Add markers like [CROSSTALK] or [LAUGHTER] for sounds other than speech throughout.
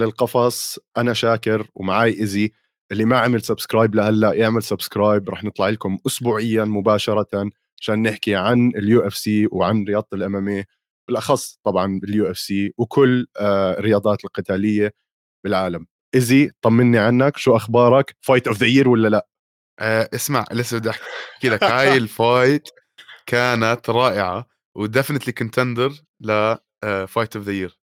للقفص أنا شاكر ومعاي ايزي اللي ما عمل subscribe لهلأ يعمل سبسكرايب رح نطلع لكم اسبوعيا مباشرة عشان نحكي عن ال UFC وعن رياضة ال MMA بالأخص طبعا ال UFC وكل آه، الرياضات القتالية بالعالم. ايزي طمني عنك. شو أخبارك؟ fight of the year ولا لا؟ آه اسمع لسه بدي أحكي لك هاي [LAUGHS] ال fight كانت رائعة و definitely contender ل fight of the year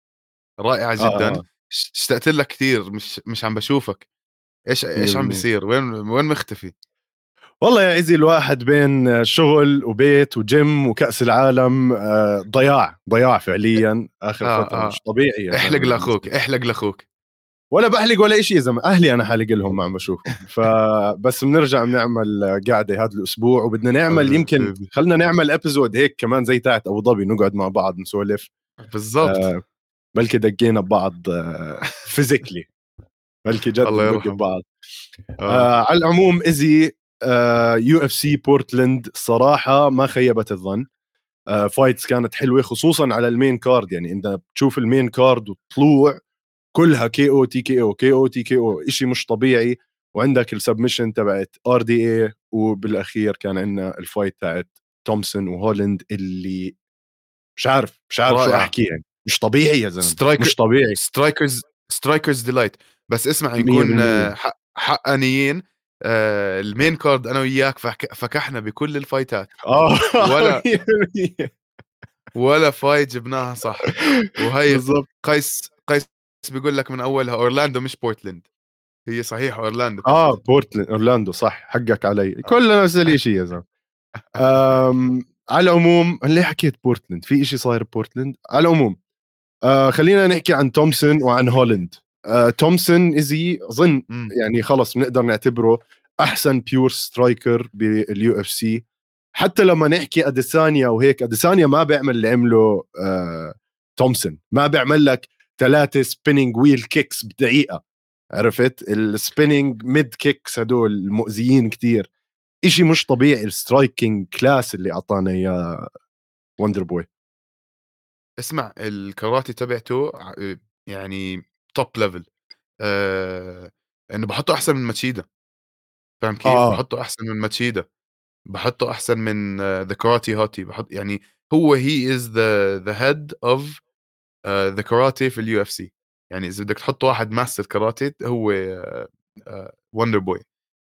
رائعه جدا. آه. اشتقت لك كثير مش مش عم بشوفك. إيش إيش عم بيصير؟ وين وين مختفي؟ والله يا عزي الواحد بين شغل وبيت وجيم وكأس العالم آه، ضياع ضياع فعليا آخر آه فترة آه. مش طبيعي احلق لأخوك احلق لأخوك. ولا بحلق ولا شيء يا زلمة أهلي أنا حالق لهم ما عم بشوفهم. فبس [LAUGHS] بنرجع بنعمل قاعدة هذا الأسبوع وبدنا نعمل يمكن خلينا نعمل episode هيك كمان زي تاعت أبو ظبي نقعد مع بعض نسولف. بالضبط. آه. بلكي دقينا ببعض physically بلكي جد الله يرحم بعض. آه. آه على العموم إزي UFC بورتلاند صراحة ما خيبت الظن. آه fights كانت حلوة خصوصا على ال main card يعني إنت بتشوف ال main card وطلوع كلها كي أو تي كي أو كي أو تي كي أو شيء مش طبيعي. وعندك ال submission تبعت RDA وبالأخير كان عندنا ال fight تاعت تومسون وهولند اللي مش عارف مش عارف شو أحكي يعني. مش طبيعي يا زلمة مش طبيعي. strikers strikers delight. بس اسمع نكون حقانيين آه ال main card أنا وياك فكحنا بكل ال fightات. [LAUGHS] آه ولا [LAUGHS] ولا fight جبناها صح. وهي قيس قيس بيقول لك من أولها أورلاندو مش بورتلاند. هي صحيح أورلاندو. آه بورتلاند أورلاندو صح حقك علي. آه. كلنا نفس الشيء يا زلمة. على العموم ليه حكيت بورتلاند؟ في شيء صاير بورتلاند؟ على العموم آه خلينا نحكي عن تومسون وعن هولند آه تومسون ازي اظن يعني خلص بنقدر نعتبره أحسن pure striker بال UFC حتى لما نحكي أديسانيا وهيك أديسانيا ما بيعمل اللي عمله آه تومسون. ما بيعمل لك ثلاثة spinning wheel kicks بدقيقة. عرفت؟ ال spinning mid kicks هدول المؤذيين كتير. إشي مش طبيعي ال striking class اللي أعطانا إياه Wonderboy اسمع الكراتي تبعته يعني top level آه إنه بحطه أحسن من ماتشيدا فاهم كيف؟ آه. بحطه أحسن من ماتشيدا بحطه أحسن من the karate hottie بحط يعني هو he is the the head of the karate في ال UFC يعني إذا بدك تحط واحد master karate هو Wonderboy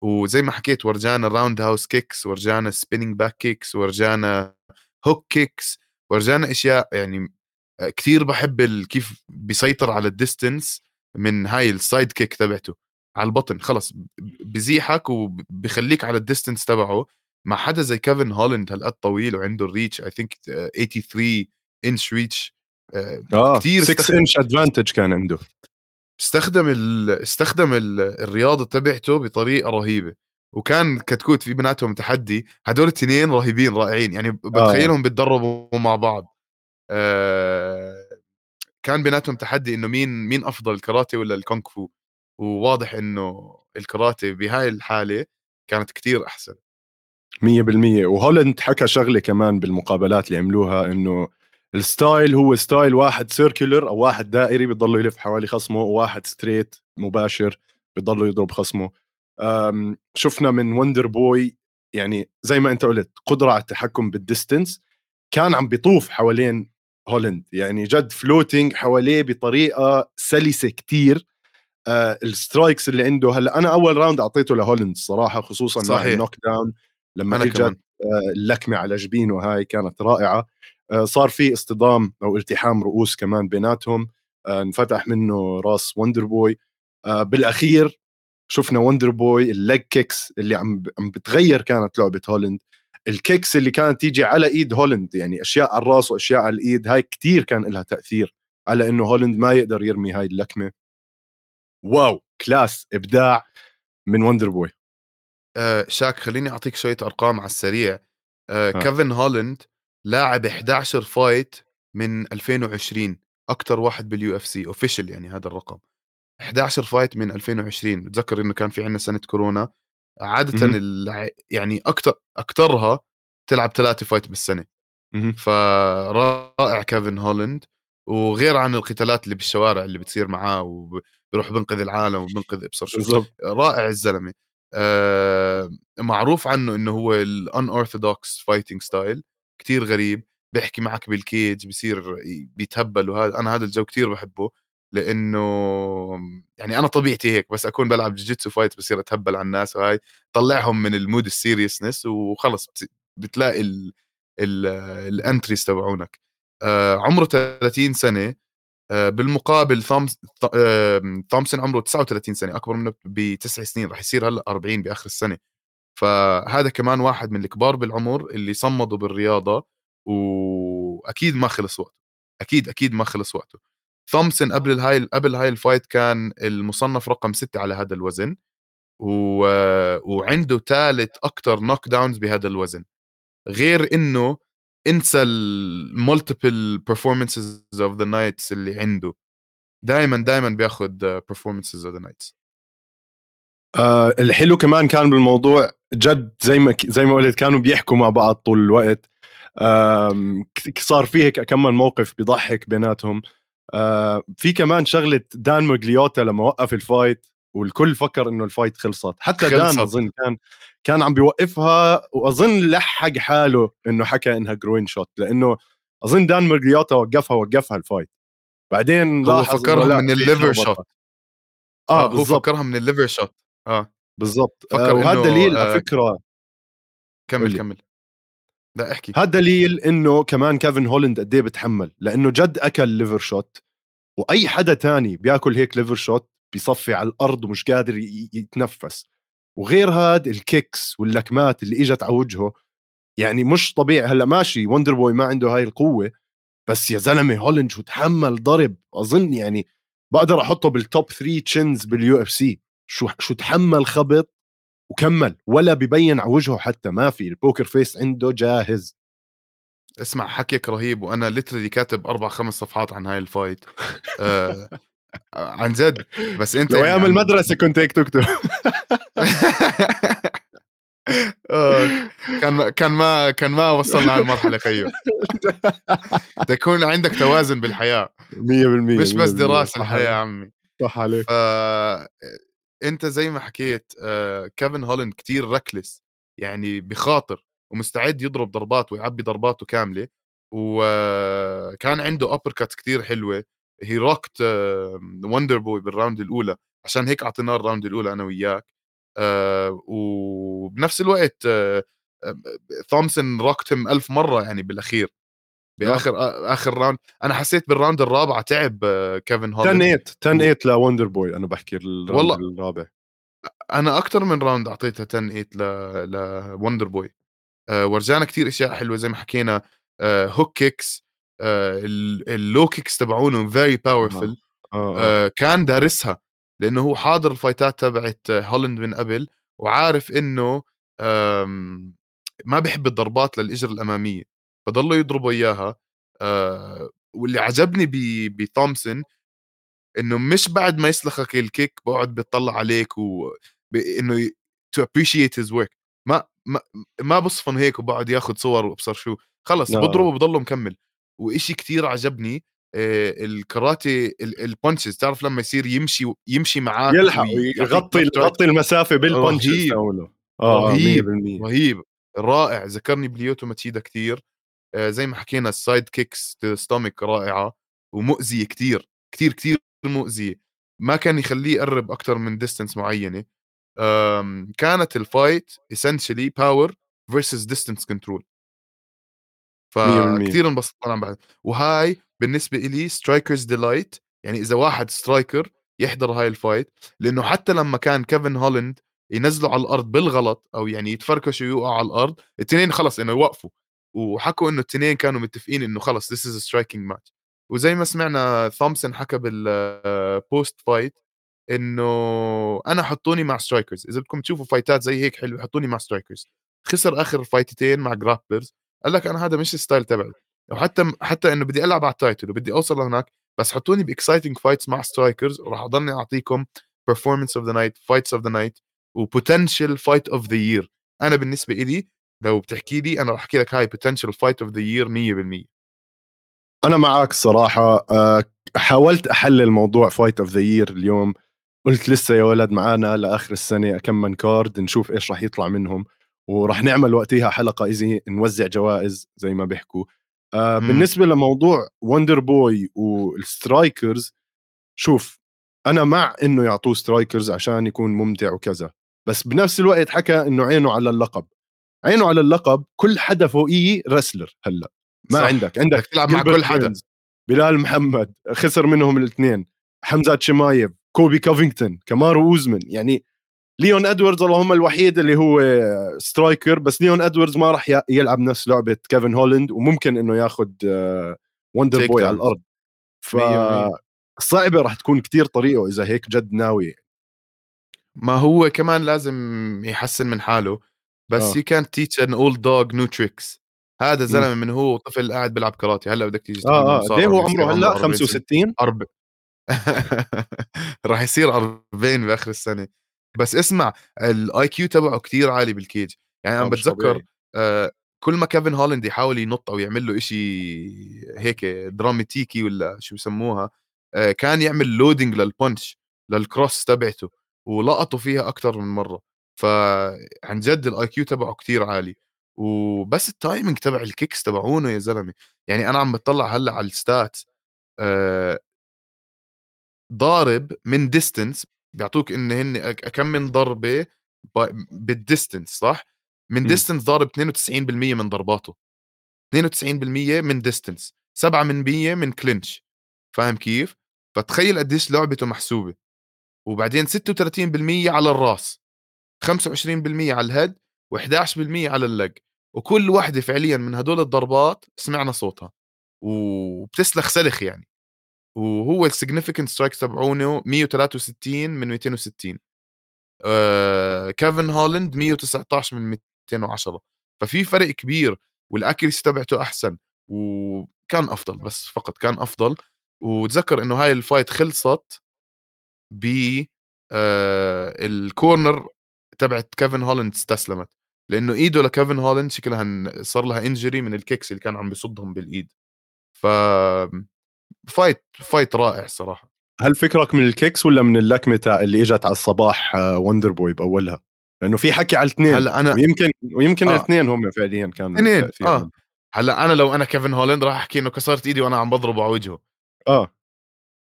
وزي ما حكيت ورجانا roundhouse kicks ورجانا spinning back kicks ورجانا hook kicks ورجانا أشياء يعني آه، كثير بحب كيف بيسيطر على ال distance من هاي ال side kick تبعته. على البطن خلص بزيحك وبخليك على ال distance تبعه. مع حدا زي كيفن هولند هالقد طويل وعنده ال reach I think 83 inch reach آه كثير 6 inch advantage كان عنده. استخدم ال... استخدم ال... الرياضة تبعته بطريقة رهيبة. وكان كتكوت في بيناتهم تحدي. هدول الاثنين رهيبين رائعين. يعني آه. بتخيلهم آه. بيتدربوا مع بعض. آه... كان بيناتهم تحدي إنه مين مين أفضل الكاراتي ولا الكونغ فو؟ وواضح إنه الكاراتي بهاي الحالة كانت كتير أحسن. 100% وهولند حكى شغلة كمان بالمقابلات اللي عملوها إنه ال style هو style واحد circular أو واحد دائري بيضل يلف حوالي خصمه وواحد straight مباشر بيضل يضرب خصمه. شفنا من Wonderboy يعني زي ما أنت قلت قدرة على التحكم بال distance كان عم بيطوف حوالين هولند يعني جد floating حواليه بطريقة سلسة كتير. آه ال strikes اللي عنده هلأ أنا أول round أعطيته لهولند صراحة خصوصا صحيح. مع ال knockdown لما اجت آه اللكمة على جبينه هاي كانت رائعة. آه، صار في اصطدام أو التحام رؤوس كمان بيناتهم. آه، انفتح منه راس Wonderboy آه، بالأخير شفنا Wonderboy ال leg kicks اللي عم عم بتغير كانت لعبة هولند ال kicks اللي كانت تيجي على إيد هولند يعني أشياء على الرأس وأشياء على الإيد هاي كتير كان لها تأثير على إنه هولند ما يقدر يرمي هاي اللكمة. Wow! Class إبداع من Wonderboy آه شاك خليني أعطيك شوية أرقام على السريع. آه كيفن هولند لاعب 11 fight من 2020 أكثر واحد بال UFC official يعني هذا الرقم. 11 fight من 2020 بتذكر إنه كان في عندنا سنة كورونا. عاده الع... يعني أكثر اكثرها تلعب ثلاثة fight بالسنة. فرائع كيفن هولند وغير عن القتالات اللي بالشوارع اللي بتصير معاه وبيروح بينقذ العالم وبينقذ إبصر شو رائع الزلمة. آه معروف عنه إنه هو الان unorthodox fighting style كتير غريب. بيحكي معك بال cage بصير بيتهبل وهذا أنا هذا الجو كتير بحبه. لأنه يعني أنا طبيعتي هيك بس أكون بلعب جوجيتسو fight بصير أتهبل على الناس وهاي طلعهم من ال mood ال seriousness وخلص بتلاقي ال entries تبعونك. آه عمره 30 سنة آه بالمقابل تومس تومسون عمره 39 سنة أكبر منه بتسع سنين رح يصير هلأ 40 بآخر السنة. فهذا كمان واحد من الكبار بالعمر اللي صمدوا بالرياضة وأكيد ما خلص وقته أكيد أكيد ما خلص وقته. ثومسون قبل هاي قبل هاي ال fight كان المصنف رقم ستة على هذا الوزن و... وعنده ثالث أكثر knockdowns بهذا الوزن. غير إنه انسى ال multiple performances of the nights اللي عنده. دائما دائما بياخذ performances of the nights الحلو كمان كان بالموضوع جد زي ما زي ما قلت كانوا بيحكوا مع بعض طول الوقت. صار في هيك كم موقف بيضحك بيناتهم. آه في كمان شغلة دان ماجليوتا لما وقف ال fight والكل فكر إنه ال fight خلصت. حتى خلصت. دان أظن كان كان عم بيوقفها وأظن لحق حاله إنه حكى إنها groin shot لإنه أظن دان ماجليوتا وقفها وقفها ال fight. بعدين هو فكرها من ال liver shot. آه, آه، هو فكرها من ال liver shot. آه. بالضبط. آه وهذا دليل على آه فكرة كمل. كمل. لا أحكي. هذا دليل إنه كمان كيفن هولند قد إيه بتحمل لأنه جد أكل liver shot وأي حدا تاني بيأكل هيك liver shot بيصفي على الأرض ومش قادر يتنفس. وغير هاد ال kicks واللكمات اللي إجت على وجهه يعني مش طبيعي. هلأ ماشي وندر بوي ما عنده هاي القوة بس يا زلمة هولند شو تحمل ضرب. أظن يعني بقدر أحطه بال top 3 chins بال UFC. شو شو تحمل خبط وكمل ولا ببين على وجهه حتى ما في ال poker face عنده جاهز. اسمع حكيك رهيب وأنا literally كاتب أربع خمس صفحات عن هاي ال fight آه عن جد. بس أنت لو أيام المدرسة كنت هيك تكتب. [LAUGHS] آه، كان كان ما كان ما وصلنا هالمرحله خيو. تكون عندك توازن بالحياة. 100% مش بس دراسة الحياة يا عمي. صح عليك. أنت زي ما حكيت آه، كيفن هولند كتير ركلس يعني بخاطر ومستعد يضرب ضربات ويعبي ضرباته كاملة وكان عنده uppercut كثير حلوة he rocked وندر بوي بال round الأولى عشان هيك أعطيناه ال round الأولى أنا وياك. آه، وبنفس الوقت ثومسون rocked him ألف مرة يعني بالأخير. بآخر آخر round أنا حسيت بال round الرابعه تعب كيفن هولند 10 8 10 8 لوندر بوي. أنا بحكي ال round والله الرابع. أنا أكثر من round اعطيتها 10 8 ل لوندر بوي. آه ورجانا كثير أشياء حلوة زي ما حكينا آه hook kicks آه ال low kicks تبعونه very powerful آه. آه. كان دارسها لأنه هو حاضر ال fight ات تبعت هولند من قبل وعارف إنه ما بحب الضربات للإجر الأمامية. فضلوا يضربوا إياها. آه واللي عجبني بثومسون إنه مش بعد ما يسلخك ال kick بقعد بيطلع عليك وانه to appreciate his work ما ما ما بصفن هيك وبقعد ياخذ صور وأبصر شو. خلص no. بضربه وبضله مكمل. وإشي كتير عجبني آه الكاراتي ال punches تعرف لما يصير يمشي يمشي معاك يلحق يغطي يغطي المسافة بال punches آه رهيب رهيب. رائع. ذكرني بليوتو ماتشيدا كثير آه زي ما حكينا ال side kicks stomach رائعة ومؤذيه كثير كثير كثير مؤذيه ما كان يخليه يقرب أكثر من distance معينة. كانت ال fight essentially power versus distance control فكثير انبسطت أنا بعد وهاي بالنسبة لي striker's delight يعني إذا واحد striker يحضر هاي ال fight لأنه حتى لما كان كيفن هولند ينزلوا على الأرض بالغلط أو يعني يتفركشوا ويوقعوا على الأرض الاثنين خلص إنه يوقفوا. وحكوا إنه الاثنين كانوا متفقين إنه خلص it's a striking match. وزي ما سمعنا ثومسون حكى بال post-fight إنه أنا حطوني مع strikers إذا بدكم تشوفوا fight ات زي هيك حلوة حطوني مع strikers خسر آخر fight تين مع grapplers قال لك أنا هذا مش ال style تبعي. وحتى حتى إنه بدي ألعب على ال title وبدي أوصل لهناك بس حطوني ب exciting fights مع strikers وراح أضلني أعطيكم performance of the night fights of the night و potential fight of the year أنا بالنسبة لي لو بتحكي لي أنا راح أحكي لك هاي potential fight of the year 100% أنا معك صراحة آه، حاولت أحلل موضوع fight of the year اليوم. قلت لسه يا ولد معانا لآخر السنة كم من card نشوف إيش راح يطلع منهم. وراح نعمل وقتها حلقة easy نوزع جوائز زي ما بيحكوا. آه. بالنسبة لموضوع وندر بوي وال strikers شوف أنا مع إنه يعطوه strikers عشان يكون ممتع وكذا. بس بنفس الوقت حكى إنه عينه على اللقب. عينه على اللقب كل حدا فوقيه wrestler هلأ ما صح. عندك عندك تلعب مع كل حدا بلال محمد خسر منهم الاثنين حمزه شمايف كولبي كوفينغتون كامارو اوزمن يعني ليون ادواردز اللهم الوحيد اللي هو striker بس ليون ادواردز ما راح يلعب نفس لعبة كيفن هولند وممكن إنه ياخذ وندر بوي على. الأرض مية. فصعبه راح تكون كتير طريقة إذا هيك جد ناوي ما هو كمان لازم يحسن من حاله بس you can't teach an old dog new tricks. هذا زلمة من هو طفل قاعد بيلعب كاراتي هلأ بدك تيجي آه آه. قد هو عمره هلأ 40 سنة. 65 أرب... [LAUGHS] راح يصير 40 باخر السنة. بس اسمع ال IQ تبعه كتير عالي بال cage. يعني أنا آه، بتذكر. آه كل ما كيفن هولاند يحاول ينط أو يعمل له إشي هيك دراماتيكي ولا شو بسموها آه كان يعمل loading لل punch لل cross تبعته ولقطوا فيها أكثر من مرة. فعن جد ال IQ تبعه كتير عالي. وبس ال timing تبع ال kicks تبعونه يا زلمة. يعني أنا عم بطلع هلأ على ال stats آه ضارب من distance بيعطوك إن هن كم من ضربة بال distance صح؟ من. distance ضارب 92% من ضرباته. 92% من distance 7 من 100 من clinch فاهم كيف؟ فتخيل قديش لعبته محسوبة. وبعدين 36% على الراس. 25% على ال head و11% على ال leg. وكل واحدة فعليا من هدول الضربات سمعنا صوتها. وبتسلخ سلخ يعني. وهو ال significant strikes تبعونه 163 من 260 آه كيفن هولاند 119 من 210 ففي فرق كبير وال accuracy تبعته أحسن. وكان أفضل بس فقط كان أفضل. وتذكر إنه هاي ال fight خلصت ب آه ال corner تبعت كيفن هولاند استسلمت. لأنه إيده لكيفن هولاند شكلها صار لها injury من ال kicks اللي كان عم بيصدهم بالإيد. ف fight fight رائع صراحة. هل فكرك من ال kicks ولا من اللكمة اللي إجت على الصباح آه، وندر بوي بأولها؟ لأنه في حكي على الاثنين. هلأ أنا ويمكن ويمكن آه. الاثنين هم فعليا كانوا اثنين آه. هلأ أنا لو أنا كيفن هولاند راح أحكي إنه كسرت إيدي وأنا عم بضربه على وجهه. آه.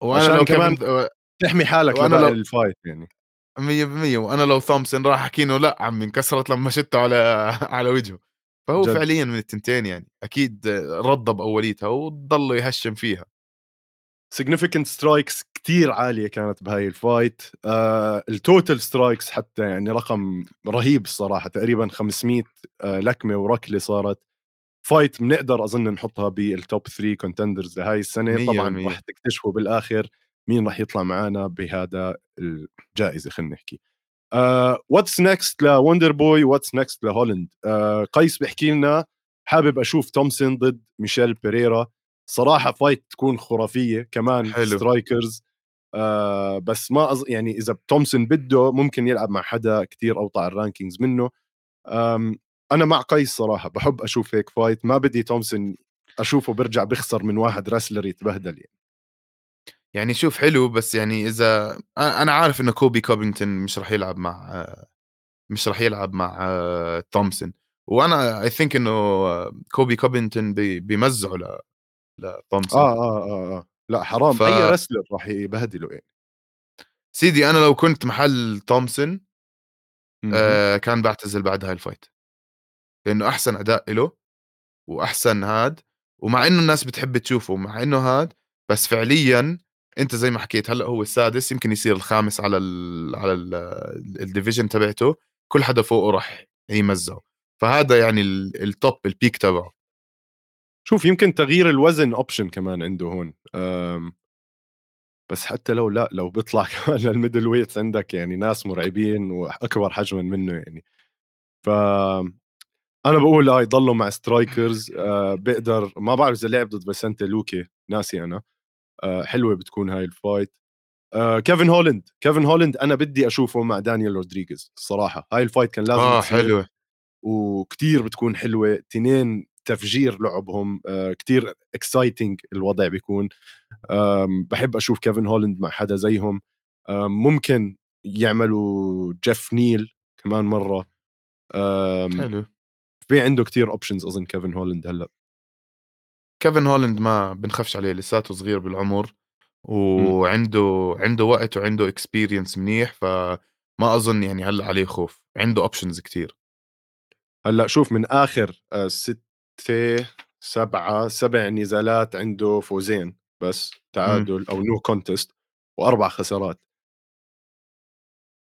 وأنا عشان لو كمان تحمي حالك لباقي لو- ال fight يعني. 100% وأنا لو ثومسون راح احكي انه لا عمي انكسرت لما شاته على [LAUGHS] على وجهه. فهو جد. فعليا من التنتين يعني. أكيد رضى باوليتها وضل يهشم فيها. Significant strikes كتير عالية كانت بهاي ال fight آه ال total strikes حتى يعني رقم رهيب الصراحة. تقريبا 500 آه لكمة وركلة صارت. fight بنقدر أظن نحطها بال top 3 contenders لهاي السنة. مية طبعا. راح تكتشفوا بالآخر. مين راح يطلع معنا بهذا الجائزة خلينا نحكي. what's next لوندر بوي what's next لهولند قيس بيحكي لنا حابب أشوف تومسون ضد ميشيل بيريرا صراحة fight تكون خرافية كمان حلو. strikers آه بس ما أظ... يعني إذا تومسون بده ممكن يلعب مع حدا كتير أوطى على ال rankings منه. آم أنا مع قيس صراحة بحب أشوف هيك fight ما بدي تومسون أشوفه برجع بخسر من واحد wrestler يتبهدل يعني. يعني شوف حلو بس يعني إذا أنا عارف انه كولبي كوفينغتون مش راح يلعب مع مش راح يلعب مع تومسون. وأنا I think إنه كولبي كوفينغتون بي- بيمزعه ل لتومسون. آه آه آه, آه. لأ حرام. ف- أي wrestler راح يبهدله يعني. سيدي أنا لو كنت محل تومسون. آه كان بعتزل بعد هاي ال fight لأنه أحسن أداء له وأحسن هاد ومع إنه الناس بتحب تشوفه مع إنه هاد بس فعليا انت زي ما حكيت هلأ هو السادس يمكن يصير الخامس على ال على ال division تبعته كل حدا فوقه راح يمزعه. فهذا يعني ال- ال top ال pick تبعه. شوف يمكن تغيير الوزن option كمان عنده هون. بس حتى لو لا لو بيطلع [LAUGHS] كمان لل middleweights عندك يعني ناس مرعبين وأكبر حجما منه يعني. ف أنا بقول آه يضلوا مع strikers آه بقدر ما بعرف إذا لعب ضد فيسنتي لوكي ناسي أنا. حلوة بتكون هاي ال fight آه كيفن هولند كيفن هولند أنا بدي أشوفه مع دانيال رودريغيز الصراحه هاي ال fight كان لازم آه تصير حلو وكتير بتكون حلوة. تنين تفجير لعبهم آه كتير exciting الوضع بيكون. بحب أشوف كيفن هولند مع حدا زيهم. ممكن يعملوا جيف نيل كمان مرة. حلو. في عنده كتير options أظن كيفن هولند هلأ. كيفن هولند ما بنخافش عليه لساته صغير بالعمر وعنده عنده وقت وعنده experience منيح فما أظن يعني هلأ عليه خوف عنده options كتير. هلأ شوف من آخر آه، ستة سبعة سبع نزالات عنده فوزين بس تعادل أو no contest وأربع خسارات.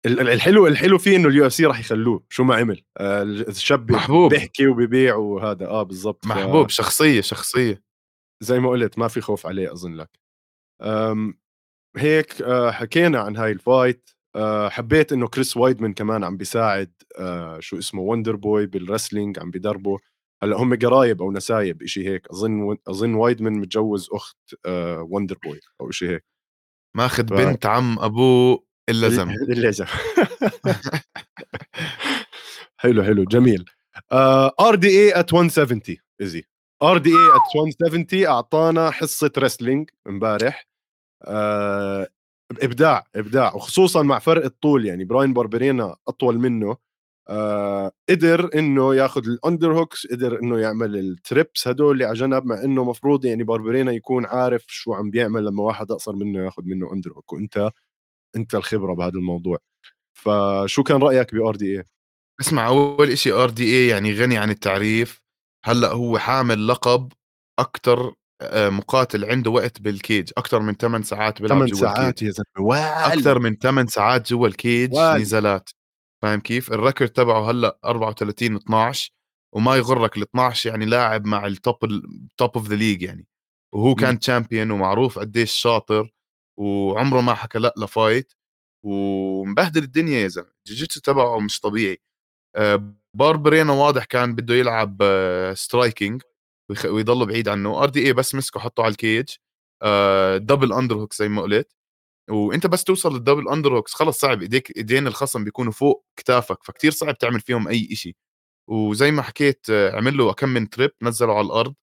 الحلو الحلو فيه إنه ال UFC راح يخلوه شو ما عمل آه، الشاب محبوب. بيحكي وبيبيع وهذا آه بالضبط محبوب ف... شخصية شخصية. زي ما قلت ما في خوف عليه أظن لك. هيك آه، حكينا عن هاي ال fight. آه، حبيت إنه كريس وايدمان كمان عم بيساعد شو اسمه وندر بوي بال wrestling عم بدربه هلأ هم قرايب أو نسايب شيء هيك. أظن أظن وايدمان متجوز أخت وندر بوي أو شيء هيك. ماخذ ف... بنت عم أبوه اللزم. [LAUGHS] اللزم. [LAUGHS] حلو حلو جميل. ار دي اي ات 170 easy آر دي اي ات 170 أعطانا حصة wrestling امبارح. uh, إبداع إبداع وخصوصا مع فرق الطول يعني براين باربرينا أطول منه. آه قدر إنه ياخذ ال underhooks قدر إنه يعمل ال trips هدول اللي على جنب مع إنه مفروض يعني باربرينا يكون عارف شو عم بيعمل لما واحد أقصر منه ياخذ منه underhook. وأنت أنت الخبرة بهذا الموضوع. فشو كان رأيك ب RDA اسمع أول شيء RDA يعني غني عن التعريف. هلأ هو حامل لقب أكثر مقاتل عنده وقت بال cage أكثر من 8 ساعات بيلعب 8 ساعات يا زلمة أكثر من 8 ساعات جوا ال cage وال. نزالات فاهم كيف؟ ال record تبعه هلأ 34 12 وما يغرك ال 12 يعني لاعب مع ال top ال top of the league يعني. وهو كان champion ومعروف قديش شاطر وعمره ما حكى لأ ل fight ومبهدل الدنيا يا زلمة. ال jiu-jitsu تبعه مش طبيعي. باربرينا واضح كان بده يلعب striking آه، ويضل بعيد عنه. RDA بس مسكه حطه على ال cage double underhook زي ما قلت. وأنت بس توصل لل double underhooks خلص صعب. إيديك إيدين الخصم بيكونوا فوق كتافك فكتير صعب تعمل فيهم أي شيء وزي ما حكيت آه، عمل له كم من trip نزله على الأرض.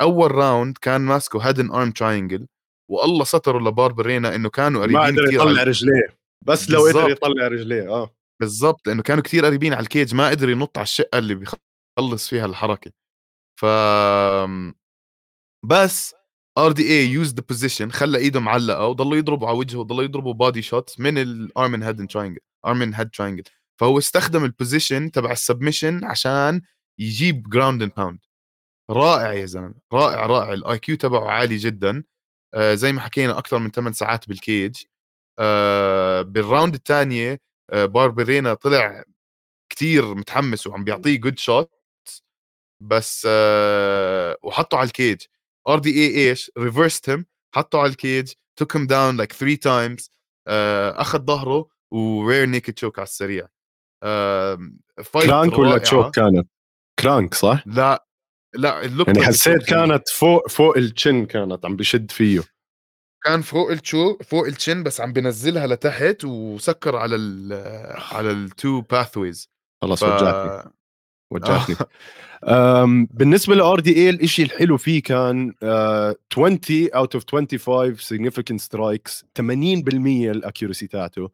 أول round كان ماسكه head and arm triangle والله ستروا لباربرينا إنه كانوا قريبين ما قدر يطلع رجليه. بس لو قدر يطلع رجليه آه. بالضبط لأنه كانوا كثير قريبين على ال cage ما قدر ينط على الشقة اللي بيخلص فيها الحركة. ف بس RDA use the position خلى إيده معلقة وضلوا يضربوا على وجهه وضلوا يضربوا body shots من ال arm and head triangle arm and head triangle فهو استخدم ال position تبع ال submission عشان يجيب ground and pound رائع يا زلمة رائع رائع. ال IQ تبعه عالي جدا. آه زي ما حكينا أكثر من 8 ساعات بال cage. آه بال round الثانية باربرينا طلع كتير متحمس وعم بيعطيه good shot بس آه وحطه على ال cage RDA إيش؟ reversed him حطه على ال cage took him down like 3 times أخذ ظهره و rear naked choke على السريع. آه crank ولا choke كانت؟ crank صح؟ لا لا يعني حسيت كانت فوق فوق ال chin كانت عم بشد فيه. كان فوق التشو فوق ال chin بس عم بنزلها لتحت وسكر على ال على ال two pathways خلص ف... وجعتني. وجعتني. [LAUGHS] بالنسبة ل RDA الشيء الحلو فيه كان 20 out of 25 significant strikes 80% ال accuracy تاعته.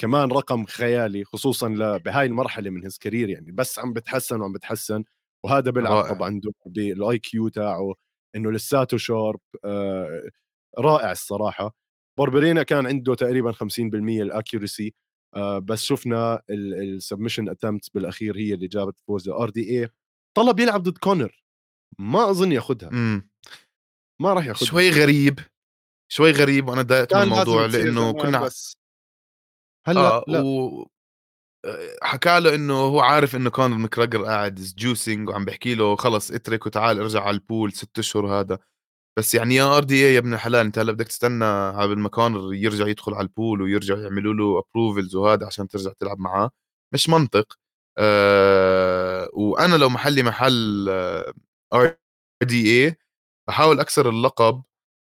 كمان رقم خيالي خصوصا بهاي المرحلة من his career يعني. بس عم بتحسن وعم بتحسن وهذا بيلعب طبعا بال IQ تاعه إنه لساته sharp آه رائع الصراحة. باربرينا كان عنده تقريبا 50% ال accuracy آه بس شفنا ال submission اتمت بالأخير هي اللي جابت فوز RDA طلب يلعب ضد كونر ما أظن ياخذها ما راح ياخذها شوي غريب. شوي غريب وأنا ضايقت من الموضوع لأنه كنا بس. هلأ آه لا. و... آه، حكى له إنه هو عارف إنه كونر ماكجريجر قاعد juicing وعم بحكي له خلص اترك وتعال ارجع على ال pool ست أشهر هذا. بس يعني يا RDA يا ابن الحلال أنت هلأ بدك تستنى ما كونر يرجع يدخل على ال pool ويرجع يعملوا له approvals وهذا عشان ترجع تلعب معاه. مش منطق. أه وأنا لو محلي محل RDA بحاول أكسر اللقب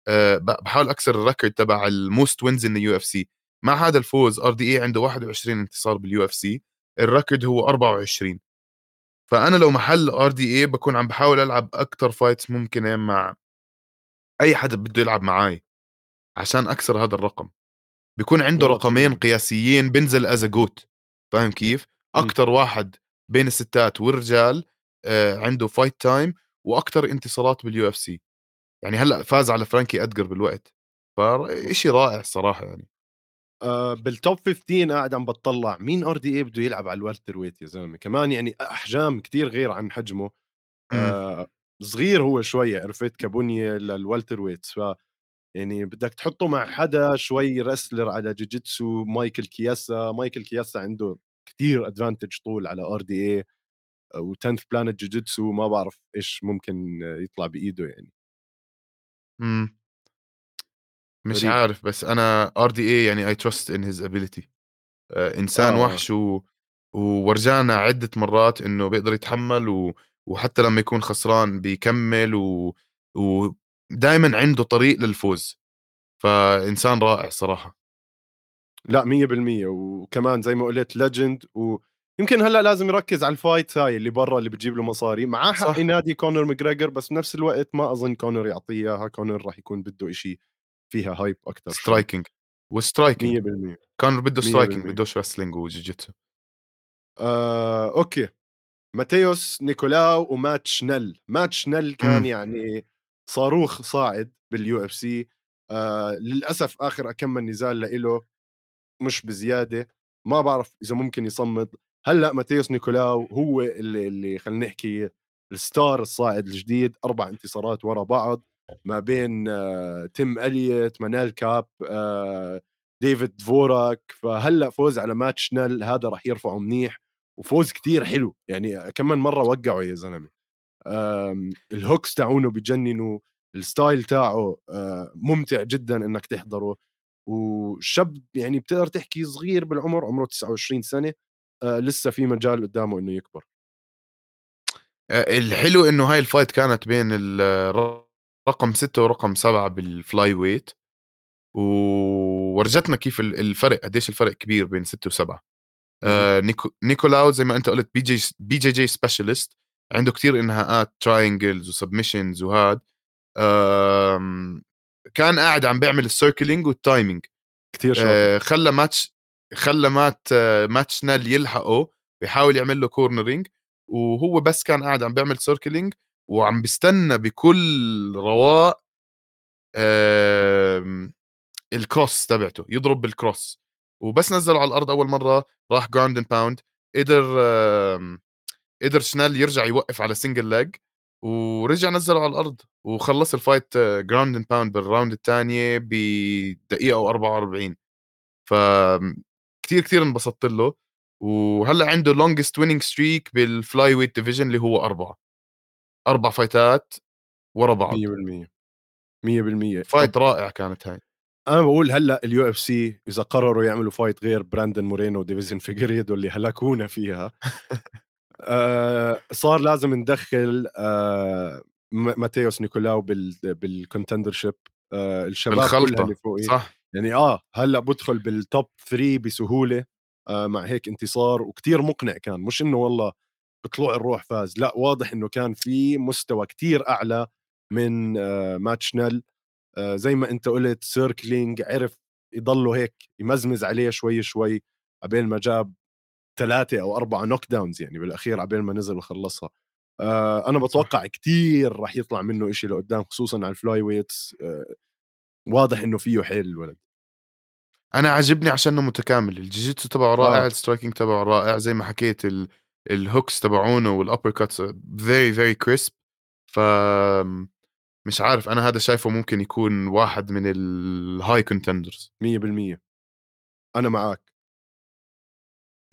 أه بحاول أكسر ال record تبع ال most wins in UFC مع هذا الفوز RDA عنده 21 انتصار بال UFC ال record هو 24 فأنا لو محل RDA باكون عم باحاول ألعب أكتر fights ممكنة مع أي حدا بده يلعب معاي، عشان أكسر هذا الرقم. بيكون عنده رقمين قياسيين as a GOAT فاهم كيف؟ إمم. أكتر واحد بين الستات والرجال آآ عنده fight time وأكتر انتصارات بالUFC يعني هلأ فاز على فرانكي أدجر بالوقت، فشيء رائع الصراحة يعني. آآ بالtop 15 قاعد عم باتطلّع مين RDA بده يلعب على الwelter weight يا زلمة، كمان يعني أحجام كتير غير عن حجمه، إمم. صغير هو شوي عرفت كبُنية للwelter weights ف يعني بدك تحطّه مع حدا شوي wrestler على جوجيتسو، مايكل كياسا، مايكل كياسا عنده كتير advantage طول على RDA و10th planet جوجيتسو ما بعرف إيش ممكن يطلع بإيده يعني. إمم. مش غريب. عارف بس أنا RDA يعني I trust in his ability آآ إنسان آه، آه. وحش و وورجانا عدة مرات إنه بيقدر يتحمّل و وحتى لمّا يكون خسران بيكمّل و ودايمًا عنده طريق للفوز، فإنسان رائع صراحة. لأ 100% وكمان زي ما قُلت legend. ويمكن هلأ لازم يركّز على ال fights هاي اللي برّا اللي بتجيب له مصاري، معاه حق. ينادي كونر ماجريجر بس بنفس الوقت ما أظن كونر يعطيه إياها، كونر راح يكون بده إشي فيها أكتر شوي. striking. و striking. 100% كان بده 100% بدوش wrestling وجوجيتسو. آآ أوكي، ماتيوس نيكولاو ومات شنيل، مات شنيل كان إمم. يعني صاروخ صاعد بال UFC. آآ للأسف آخر كم من نزال لإله مش بزيادة، ما بعرف إذا ممكن يصمد، هلأ ماتيوس نيكولاو هو اللي اللي خلّينا نحكي ال star الصاعد الجديد، 4 انتصارات ورا بعض ما بين تيم إليوت، مانيل كاب، آآ ديفيد فوراك، فهلأ فوز على مات شنيل. هذا راح يرفعه منيح، وفوز كتير حلو، يعني كم من مرة وقعه يا آمم ال hooks تاعونه بجننوا، ال style تاعه آآ ممتع جدًا إنك تحضره. وشاب يعني بتقدر تحكي صغير بالعمر عمره 29 سنة آه لسه في مجال قدامه إنه يكبر. آآ الحلو إنه هاي الfight كانت بين رقم 6 ورقم 7 بالfly weight وورجتنا كيف ال الفرق قديش الفرق كبير بين 6 و7 آآ نيكو نيكولاو زي ما أنت قُلت BJ BJJ specialist. عنده كتير إنهاءات triangles وsubmissions وهاد. كان قاعد عم بيعمل الcircling والtiming. كثير شاطر. خلّى ماتش خلّى مات مات شنيل يلحقه بيحاول يعمل له cornering. وهو بس كان قاعد عم بيعمل circling وعم بيستنى بكل رواق الcross تبعته يضرب بالcross. وبس نزّله على الأرض أول مرّة راح ground and pound قدر قدر شنيل يرجع يوقف على single leg ورجع نزّله على الأرض وخلّص الfight ground and pound بالراوند التانية بدقيقة و44 ف كتير، كتير انبسطت له وهلّأ عنده longest winning streak بال fly weight division اللي هو 4 4 فايتات ورا بعض. 100% 100% fight رائع كانت هاي. أنا بقول هلأ ال UFC إذا قرروا يعملوا fight غير براندن مورينو وديفيسون فيجريدو اللي هلكونا فيها [LAUGHS] آه صار لازم ندخل آه ماتيوس نيكولاو بال بال contendership آه الشباب كلها اللي فوقي صح. يعني آه هلأ بدخل بال top 3 بسهولة آه مع هيك انتصار وكتير مقنع كان. مش إنه والله بطلوع الروح فاز لأ واضح إنه كان في مستوى كتير أعلى من آه مات شنيل زي ما انت قلت circling عرف يضله هيك يمزمز عليه شوي شوي قبل ما جاب ثلاثة أو أربعة knockdowns يعني بالأخير عبين ما نزل وخلصها آه أنا بتوقع. كتير راح يطلع منه إشي لقدام خصوصا على ال flyweights آه واضح إنه فيه حيل الولد أنا عاجبني عشانه متكامل الجيجيتسو تبعه رائع آه. ال striking تبعه رائع زي ما حكيت ال ال hooks تبعونه وال uppercuts very very crisp ف مش عارف أنا هذا شايفه ممكن يكون واحد من ال high contenders 100% أنا معك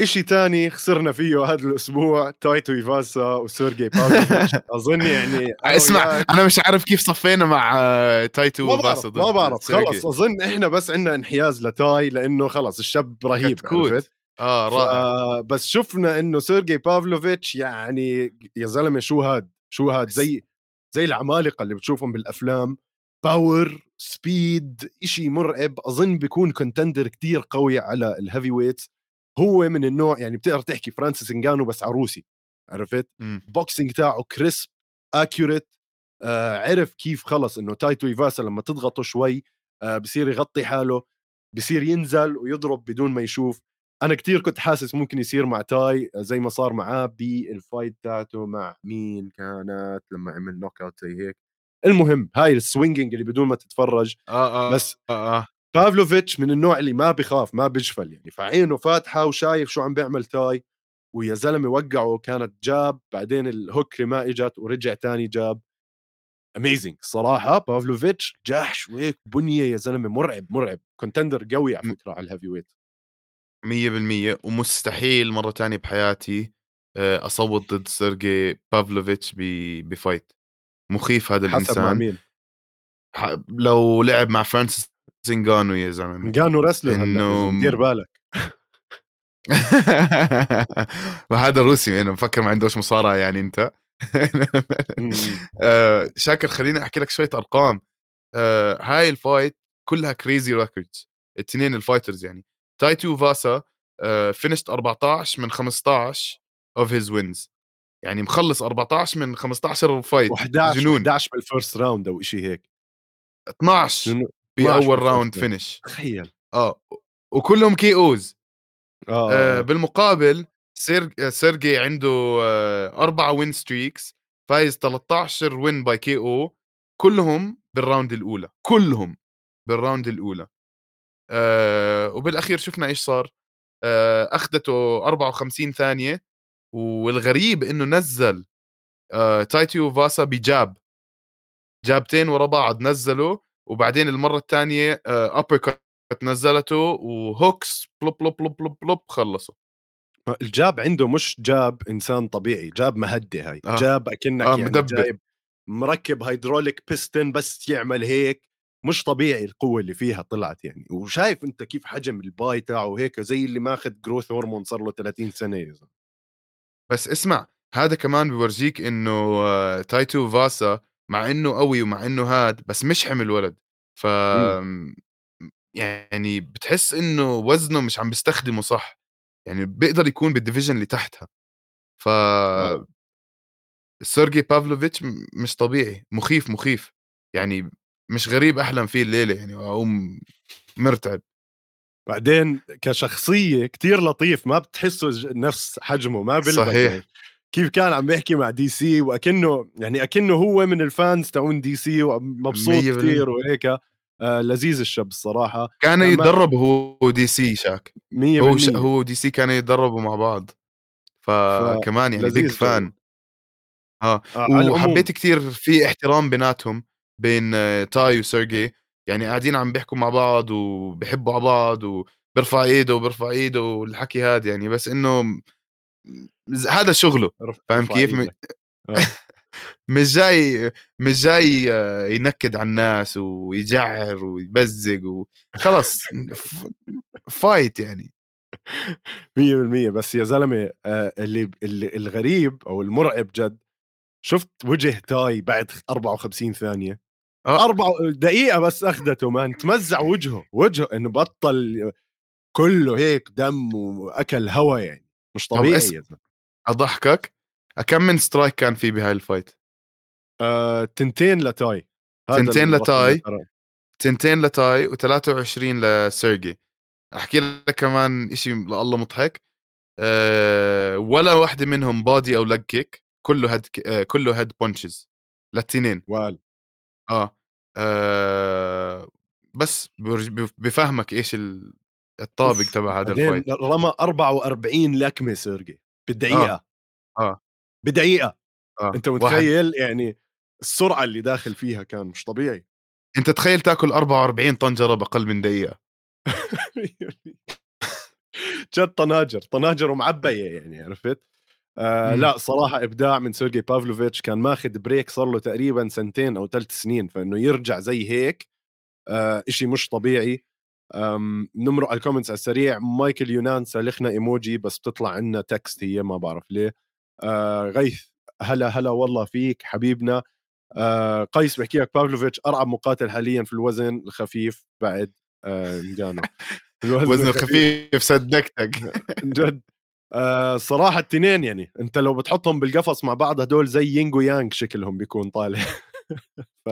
إشي تاني خسرنا فيه هذا الأسبوع تايتو إيفاسا وسيرجي بافلوفيتش [LAUGHS] أظن يعني اسمع أنا مش عارف كيف صفينا مع تايتو وفاسا ما بعرف. خلص أظن إحنا بس عندنا انحياز لتاي لأنه خلص الشاب رهيب عرفت؟ كتكوت. آه رائع. بس شفنا إنه سيرجي بافلوفيتش يعني يا زلمة شو هاد؟ شو هاد؟ زي زي العمالقة اللي بتشوفهم بالأفلام. power speed إشي مرعب. أظن بيكون contender كتير قوي على ال heavyweight هو من النوع يعني بتقدر تحكي فرانسيس إنجانو بس عروسي عرفت. boxing تاعه crisp accurate آه عرف كيف خلص إنه تايتو ايفاسا لما تضغطه شوي آه بصير يغطي حاله بصير ينزل ويضرب بدون ما يشوف. أنا كتير كنت حاسس ممكن يصير مع تاي زي ما صار معاه بال fight تاعته مع مين كانت لما عمل knockout زي هيك. المهم هاي ال swinging اللي بدون ما تتفرج آه، آه، بس آه، آه. بافلوفيتش من النوع اللي ما بخاف ما بجفل يعني فعينه فاتحة وشايف شو عم بيعمل تاي ويا زلمة وقعه كانت jab بعدين ال hook ما إجت ورجع تاني jab. amazing صراحة بافلوفيتش جحش وهيك بنية يا زلمة مرعب مرعب. contender قوي على فكرة على ال heavyweight 100% ومستحيل مرة تانية بحياتي آآ أصوّت ضد سيرجي بافلوفيتش ب ب fight، مخيف هذا حسب مع الإنسان. مين. ح لو لعب مع فرانسيس نغانو يا زلمة. wrestler هلا إنه دير بالك. [LAUGHS] وهذا روسي أنا مفكر ما عندوش مصارعة يعني أنت. [LAUGHS] آآ شاكر خلّيني أحكي لك شوية أرقام. آآ هاي ال fight كلها crazy records. التنين ال fighters يعني. تايتو فاسا finished 14 من 15 of his wins. يعني مخلّص 14 من 15 fight و11 جنون. 11 بال first round أو شيء هيك. 12 جنون. 12 بأول بال first round finish. تخيل. آه وكلهم KOs آه, آه آه. بالمقابل سير سيرجي عنده آه أربعة win streaks fights 13 win by KO كلهم بال round الأولى. كلهم بال round الأولى. آه وبالأخير شفنا إيش صار؟ آه أخذته 54 ثانية والغريب إنه نزل آه تايتيو فاسا ب jab. جابتين ورا بعض نزله وبعدين المرة الثانية آه uppercut نزلته و hooks بلوب بلوب بلوب بلوب بلوب خلصوا. ال jab عنده مش jab إنسان طبيعي jab مهدي هاي. آه. jab أكنك آه، يعني مدبر. jab مركب هيدروليك بيستن بس يعمل هيك. مش طبيعي القوة اللي فيها طلعت يعني. وشايف أنت كيف حجم البادي تاعه هيك زي اللي ماخذ growth hormone صار له 30 سنة يا زلمة. بس اسمع هذا كمان بورجيك إنه آه، تايتو فاسا مع إنه قوي ومع إنه هاد بس مش حمل ولد. ف يعني بتحس إنه وزنه مش عم بيستخدمه صح. يعني بيقدر يكون بال division اللي تحتها. ف آه. سيرجي بافلوفيتش مش طبيعي. مخيف مخيف. يعني مش غريب أحلم فيه الليلة يعني اقوم مرتعب. بعدين كشخصية كتير لطيف ما بتحسه نفس حجمه ما بلبق صحيح. كيف كان عم بيحكي مع DC وأكنه يعني أكنه هو من ال fans تاعون DC ومبسوط. كثير وهيك. آه لذيذ الشاب الصراحة. كان يتدرب هو DC شاك. 100% هو ش... هو DC كانوا يتدربوا مع بعض. فكمان يعني بيج. فان آه آه وحبيت كثير في احترام بيناتهم. بين تاي وسيرجي يعني قاعدين عم بيحكوا مع بعض وبيحبوا على بعض وبرفع إيده وبرفع إيده والحكي هذا يعني بس إنه هذا شغله فاهم كيف؟ م-. آه. [LAUGHS] مش جاي مش جاي آه، ينكد على الناس ويجعر ويبزق وخلص fight يعني 100% بس يا زلمة آه اللي الغريب أو المرعب جد شفت وجه تاي بعد 54 ثانية آه. أربع دقيقة بس أخذته مان تمزع وجهه وجهه إنه بطل كله هيك دم وأكل هوا يعني مش طب طبيعي اس- يا زلمة أضحكك كم من strike كان في بهاي ال fight؟ آه، تنتين لتاي تنتين لتاي. تنتين لتاي و23 لسيرجي أحكي لك كمان شيء لله مضحك أه ولا واحدة منهم بادي أو لج كيك كله هيد أه كله هيد بونشز للتنين آه, آه بس بفهمك إيش ال- الطابق أوف. تبع هذا بعدين الفايت رمى 44 لكمة سيرجي بالدقيقة آه. بدقيقة آه. أنت واحد متخيل يعني السرعة اللي داخل فيها كان مش طبيعي أنت تخيل تأكل 44 طنجره باقل من دقيقة [LAUGHS] جد طناجر طناجر ومعبية يعني عرفت آه. لا صراحة إبداع من سيرجي بافلوفيتش كان ماخذ break صار له تقريبا سنتين أو ثلاث سنين فإنه يرجع زي هيك آه إشي مش طبيعي. نمرق على ال comments على السريع. مايكل يونان سالخنا إيموجي بس بتطلع عنا text هي ما بعرف ليه. آه غيث هلا هلا والله فيك حبيبنا. آه قيس بحكي لك بافلوفيتش أرعب مقاتل حاليا في الوزن الخفيف بعد آه نجانو. [LAUGHS] الوزن وزنه خفيف صدقتك جد. آه صراحة التنين يعني. انت لو بتحطهم بالقفص مع بعض هدول زي يينغ ويانغ شكلهم بيكون طالع. [LAUGHS] ف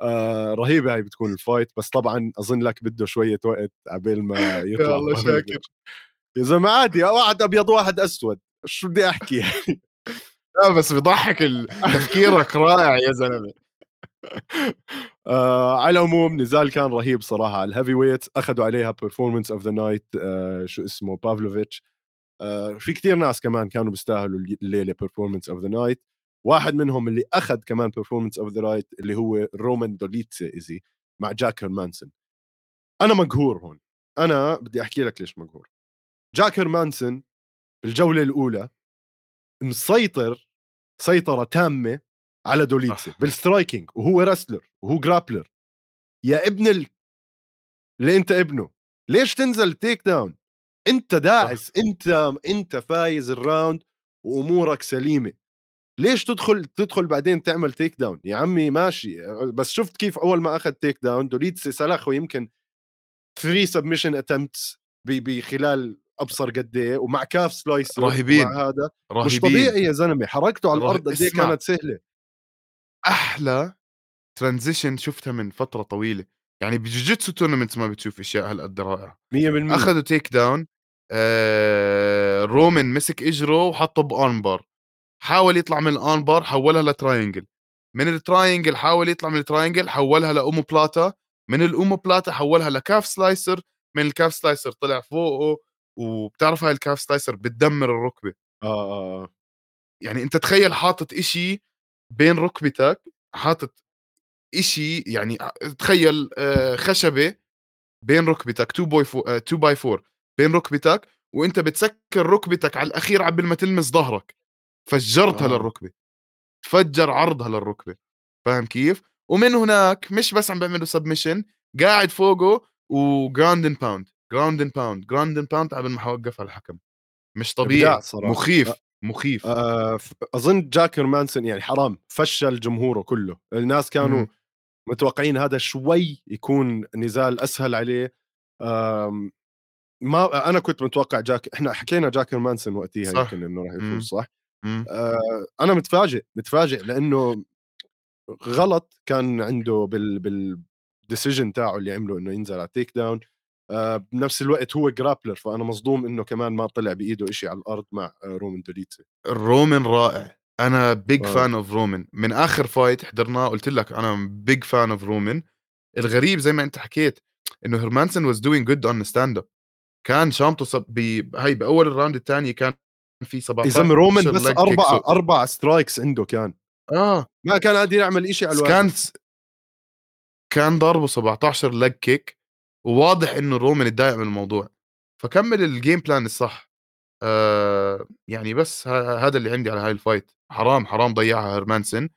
آه رهيبة هاي بتكون ال fight. بس طبعا أظن لك بده شوية وقت عبال ما [LAUGHS] يطلع يا الله [LAUGHS] شاكر. يا زلمة عادي واحد أبيض واحد أسود. شو بدي أحكي لا بس بضحك تفكيرك رائع يا زلمة. آه على العموم نزال كان رهيب صراحة. على ال heavyweight أخذوا عليها performance of the night شو اسمه بافلوفيتش في كثير ناس كمان كانوا بيستاهلوا الليلة performance of the night واحد منهم اللي أخذ كمان performance of the night اللي هو رومان دوليتسي إجى مع جاك هيرمانسون أنا مقهور هون. أنا بدي أحكي لك ليش مقهور. جاك هيرمانسون بالجولة الأولى مسيطر سيطرة تامة على دوليتسي بال striking وهو wrestler وهو grappler يا ابن ال... اللي أنت ابنه ليش تنزل takedown أنت داعس أنت أنت فايز ال round وأمورك سليمة. ليش تدخل تدخل بعدين تعمل takedown يا عمي ماشي بس شفت كيف أول ما أخذ takedown دوليتسي سلخه يمكن 3 submission attempts بخلال أبصر قد إيه ومع calf slicer رهيبين هذا. رهيبين. مش طبيعي يا زلمة حركته على الأرض قد إيه كانت سهلة. أحلى transition شفتها من فترة طويلة. يعني ب jiu-jitsu tournament ما بتشوف أشياء هالقد رائعة. 100% أخذوا takedown آه رومان مسك اجره وحطه ب armbar حاول يطلع من ال armbar حولها ل triangle من ال triangle حاول يطلع من ال triangle حولها ل omoplata. من ال omoplata حولها ل calf slicer. من ال calf slicer طلع فوقه وبتعرف هاي ال calf slicer بتدمر الركبة. آه آه, آه. يعني أنت تخيل حاطط إشي بين ركبتك حاطط إشي يعني تخيل آه، خشبة بين ركبتك 2 by 4 2 by 4 بين ركبتك وأنت بتسكر ركبتك على الأخير قبل ما تلمس ظهرك. فجرتها آه. للركبة. فجر عرضها للركبة. فاهم كيف؟ ومن هناك مش بس عم بيعملوا submission قاعد فوقه و ground and pound ground and pound ground and pound قبل ما وقفها الحكم. مش طبيعي. مخيف أه. مخيف. آه أظن جاك هيرمانسون يعني حرام فشل جمهوره كله. الناس كانوا م. متوقعين هذا شوي يكون نزال أسهل عليه. ما أنا كنت متوقع جاك إحنا حكينا جاك هيرمانسون وقتها يمكن إنه راح يفوز صح؟ آه أنا متفاجئ متفاجئ لأنه غلط كان عنده بال بال decision تاعه اللي عمله إنه ينزل على takedown آه بنفس الوقت هو grappler فأنا مصدوم إنه كمان ما طلع بإيده شيء على الأرض مع رومان دوليتسي رومان رائع. أنا big fan of رومان من آخر fight حضرناه قلت لك أنا big fan of رومان الغريب زي ما أنت حكيت إنه هيرمانسون was doing good on stand up كان شامته صب... ب... هي بأول ال round الثاني كان في 17 إذا رومان بس أربع أربع strikes عنده كان. آه. ما كان قادر يعمل شيء على الواحد. كان كان ضاربه 17 leg kick وواضح إنه رومان اتضايق من الموضوع. فكمل ال game plan الصح. آه يعني بس هذا اللي عندي على هاي ال fight حرام حرام ضيعها هيرمانسن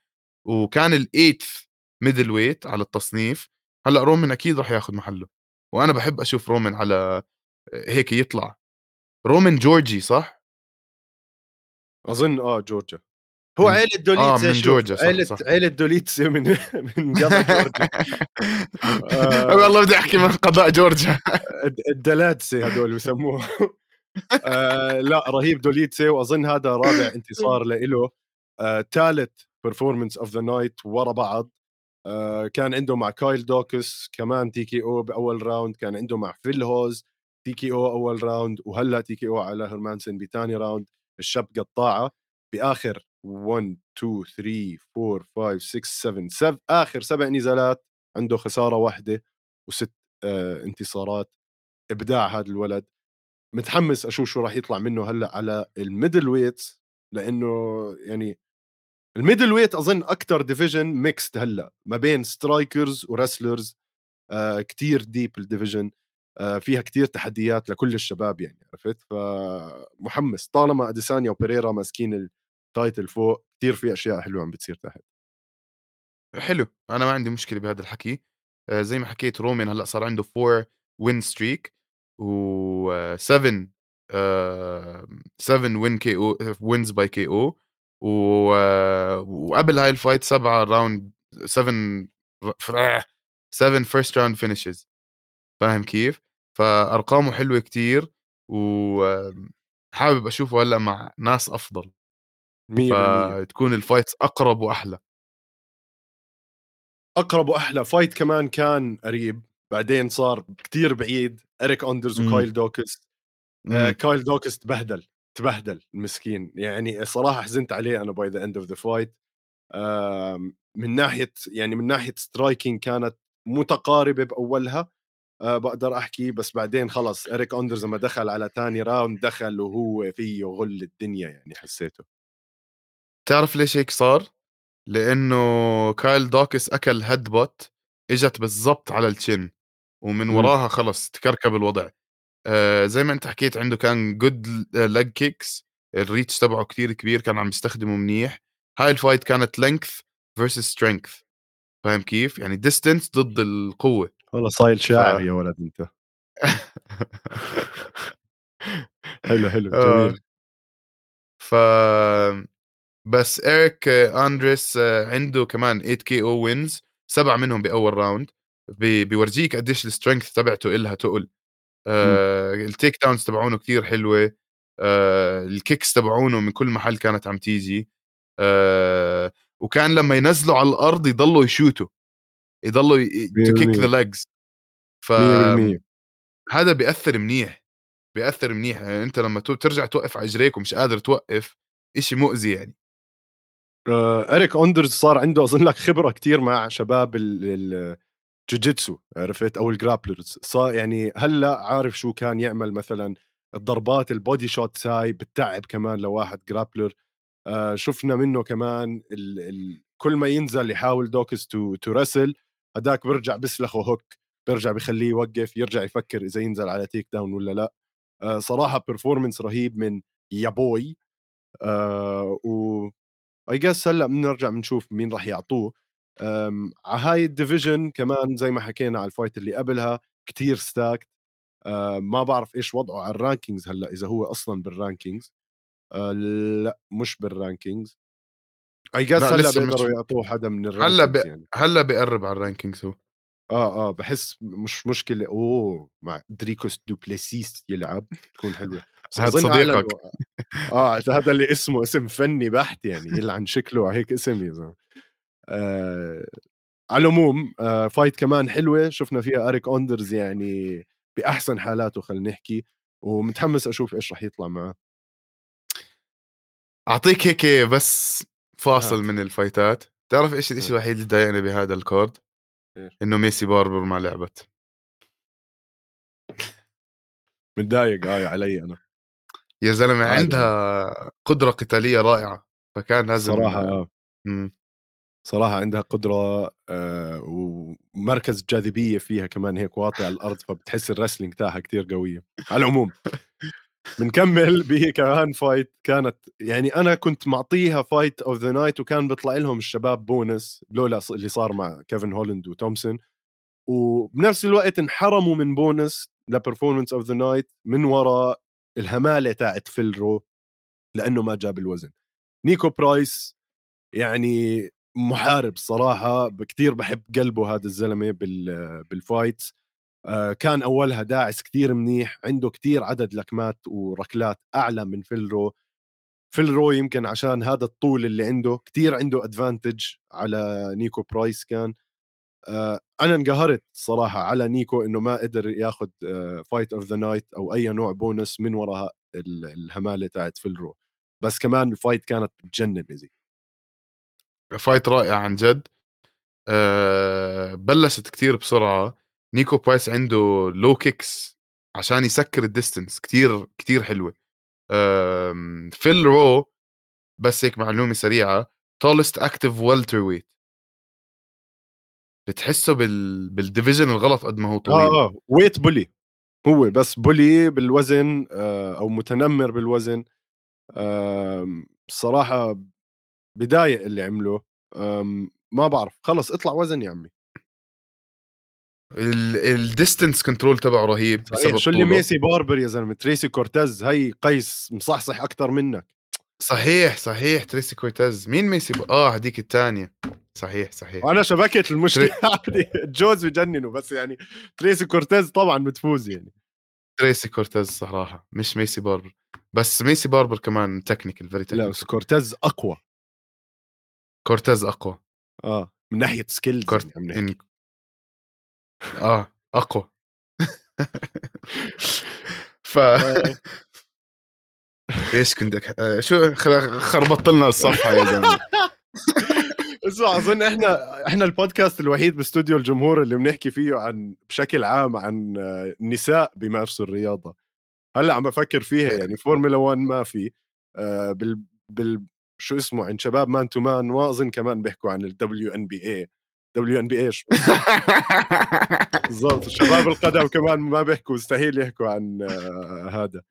وكان ال eighth middleweight على التصنيف. هلأ رومان أكيد راح ياخذ محله. وأنا بحب أشوف رومان على هيك يطلع. رومان جورجي صح؟ أظن آه جورجيا. هو عيلة دوليتس آه من جورجيا صح عيلة صح. عيلة دوليتس من [LAUGHS] من جورجيا. [LAUGHS] آه والله بدي أحكي من قضاء جورجيا. الدلاتسي هدول بسموه. آه لا رهيب دوليتسي وأظن هذا رابع [LAUGHS] انتصار له ثالث performance of the night ورا بعض. آه كان عنده مع كايل دوكس كمان TKO بأول round كان عنده مع فيل هوز. TKO أول round وهلأ TKO على هيرمانسن بثاني round الشاب قطاعه بآخر 1 2 3 4 5 6 7 7 آخر سبع نزالات عنده خسارة واحدة وست آه انتصارات. إبداع هذا الولد. متحمس أشوف شو راح يطلع منه هلأ على ال middleweights لأنه يعني ال middleweight أظن أكثر division mixed هلأ ما بين strikers و wrestlers آه كثير deep ال division فيها كثير تحديات لكل الشباب يعني عرفت؟ فمحمس. طالما أديسانيا وبيريرا ماسكين ال title فوق كثير في أشياء حلوة عم بتصير تحت. حلو. أنا ما عندي مشكلة بهذا الحكي. آه زي ما حكيت رومان هلأ صار عنده 4 win streak و 7 7 win KO wins by KO وقبل هاي ال fight سبعة round 7 7 first round finishes فاهم كيف؟ فأرقامه حلوة كتير و حابب أشوفه هلأ مع ناس أفضل، 100% فتكون ال fights أقرب وأحلى. أقرب وأحلى. fight كمان كان قريب، بعدين صار كتير بعيد. إريك أندرز إمم. وكايل دوكس. إمم. كايل دوكس تبهدل، تبهدل المسكين، يعني الصراحة حزنت عليه أنا by the end of the fight. آمم من ناحية يعني من ناحية striking كانت متقاربة بأولها. آآ باقدر أحكي، بس بعدين خلص إريك أندرز لمّا دخل على تاني round دخل وهو فيه غُل الدنيا يعني حسيته. تعرف ليش هيك صار؟ لإنه كايل دوكس أكل headbutt إجت بالضبط على الchin ومن. وراها خلص تكركب الوضع. آآ زي ما أنت حكيت عنده كان good leg kicks الreach تبعه كتير كبير كان عم يستخدمه منيح. هاي الfight كانت length versus strength فاهم كيف؟ يعني distance ضد القوة. والله صاير ف شاعر يا ولد أنت. [LAUGHS] حلو، حلو، آه. جميل. ف بس إريك أندريس عنده كمان 8 KO wins 7 منهم بأول round بي بيورجيك قديش الstrength تبعته إلها تُقل. آآ ال takedowns تبعونه كتير حلوة، آآ ال kicks تبعونه من كل محل كانت عم تيجي، آآ وكان لمّا ينزلوا على الأرض يضلوا يشوتوا، يضلوا kick the 100% legs. ف 100% هذا بيأثّر منيح، بيأثّر منيح، يعني أنت لمّا ترجع توقف على رجليك ومش قادر توقف، إشي مؤذي يعني. آآ إريك أندرز صار عنده أظن لك خبرة كتير مع شباب ال ال الجوجيتسو عرفت؟ أو الgrapplers صار يعني هلّأ عارف شو كان يعمل مثلًا الضربات الbody shots هاي بتتعب كمان لواحد grappler آآ شُفنا منه كمان ال ال كل ما ينزل يحاول دوكس to to wrestle هداك بيرجع بيسلخه hook بيرجع بيخلّيه يوقف، يرجع يفكر إذا ينزل على take down والّا لأ. آآ صراحة performance رهيب من يا boy آآ و I guess هلأ بنرجع بنشوف مين راح يعطوه. على هاي الdivision كمان زي ما حكينا على الfight اللي قبلها كتير stacked آآ ما بعرف إيش وضعه على الrankings هلأ إذا هو بالrankings آآ لأ مش بالrankings هلأ لسه مش بيقدروا يعطوه حدا من هلّا الrankings ب يعني. هلّا بيقرّب على الrankings هو. آه، آه، باحس مش مشكلة أوه! مع دريكوس دوبليسيس يلعب تكون هاد أظن صديقك. أعلنوا آه هذا اللي اسمه اسم فني بحت يعني يلعن [LAUGHS] شكله هيك اسم يا زلمة. آآ على العموم آآ fight كمان حلوة شُفنا فيها إريك أندرز يعني بأحسن حالاته خلّينا نحكي، ومتحمس أشوف إيش راح يطلع معاه. أعطيك هيك بس فاصل هات، من الفايتات، تعرف إيش الإشي هات، الوحيد اللي ضايقني بهذا؟ إيش؟ إنه ميسي باربر ما لعبت. متضايق آه علي أنا، يا عادي. عندها قدرة قتالية رائعة، فكان لازم الصراحة آه. إمم. صراحة عندها قدرة آآ ومركز جاذبية فيها كمان هيك واطي على الأرض، فبتحس الwrestling تاعها كتير قوية. على العموم بنكمّل. [LAUGHS] بكمان fight كانت يعني أنا كنت معطيها fight of the night وكان بيطلع لهم الشباب بونس لولا اللي صار مع كيفن هولاند وتومسون، وبنفس الوقت انحرموا من بونس لperformance of the night من وراء الهمالة تاعة فيل رو لإنه ما جاب الوزن. نيكو برايس يعني محارب صراحة ب كتير باحب قلبه هذا الزلمة بال بالfights. آآ كان أولها داعس كتير منيح، عنده كتير عدد لكمات وركلات أعلى من فيل رو. فيل رو يمكن عشان هذا الطول اللي عنده كتير عنده advantage على نيكو برايس كان. آآ أنا انقهرت صراحة على نيكو إنه ما قدر آآ fight of the night أو أي نوع بونس من وراء ال الهمالة تاعة فيل رو. بس كمان الfight كانت بتجنن زلمة. fight رائع عن جد. آآ بلّشت كتير بسرعة، نيكو برايس عنده low kicks عشان يسكّر الdistance كتير كتير حلوة. آمم فيل رو بس هيك معلومة سريعة tallest active welterweight. بتحسّه بال بالdivision الغلط قد ما هو طويل. آه، آه weight bully هو بس bully بالوزن آآ أو متنمر بالوزن. الصراحة بضايق اللي عمله. ما بعرف، خلص اطلع وزن يا عمي. ال الdistance control تبعه رهيب بسبب شو اللي. ميسي باربر يا زلمة، تريسي كورتيز هي قيس مصحصح أكتر منك. صحيح، صحيح تريسي كورتيز مين ميسي ب آه هاديك التانية. صحيح، صحيح. وأنا شبكت هذه الجوز بجننوا بس يعني تريسي كورتيز طبعًا بتفوز يعني. تريسي كورتيز صراحة مش ميسي باربر. بس ميسي باربر كمان technical very لا technical كورتيز أقوى كورتيز أقوى آه من ناحية skills كورت يعني إن... آه أقوى. ف آه. إيش كنت آه شو خربطت لنا الصفحة يا زلمه [LAUGHS] اسمع أظن إحنا إحنا البودكاست الوحيد باستوديو الجمهور اللي بنحكي فيه عن بشكل عام عن نساء بيمارسوا الرياضة. هلأ عم بفكر فيها يعني فورمولا 1 ما في آه بال بال شو اسمه عند شباب مان تو مان وأظن كمان بيحكوا عن الدبليو ان بي اي دبليو إن بي إيش. [LAUGHS] بالضبط شباب القدم كمان ما بيحكوا مستحيل يحكوا عن آه هذا.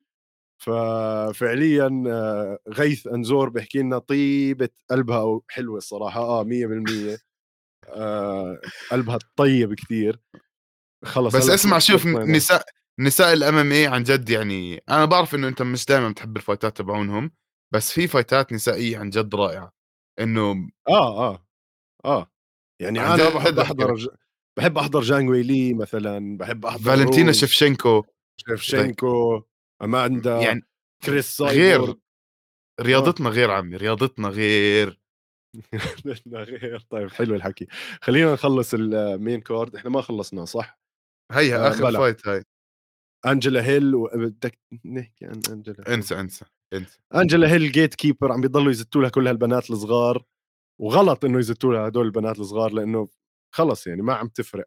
ففعليا آه غيث أنزور بيحكي لنا طيبة قلبها حلوة الصراحة. آه 100% آه قلبها طيب كثير خلص بس اسمع شوف نساء نساء ال MMA عن جد يعني أنا بعرف إنه أنت مش دائما بتحب الفايتات تبعونهم بس في فايتات نسائية عن جد رائعة. إنه آه آه آه. يعني أنا بحب أحضر ج... بحب أحضر جان ويلي مثلا بحب أحضر فالنتينا شفشنكو شفشنكو أماندا يعني كريس سايبور غير رياضتنا آه. غير عمي رياضتنا غير. [LAUGHS] غير. طيب حلو الحكي. خلينا نخلص ال main card إحنا ما خلصنا صح؟ هيها آه آخر fight هاي. أنجلا هيل بدك نحكي عن أنجلا. انسى انسى انسى. أنجلا هيل gatekeeper عم بيضلوا يزتوا لها كل هالبنات الصغار. وغلط إنه يزتوا لها هدول البنات الصغار لإنه خلص يعني ما عم تفرق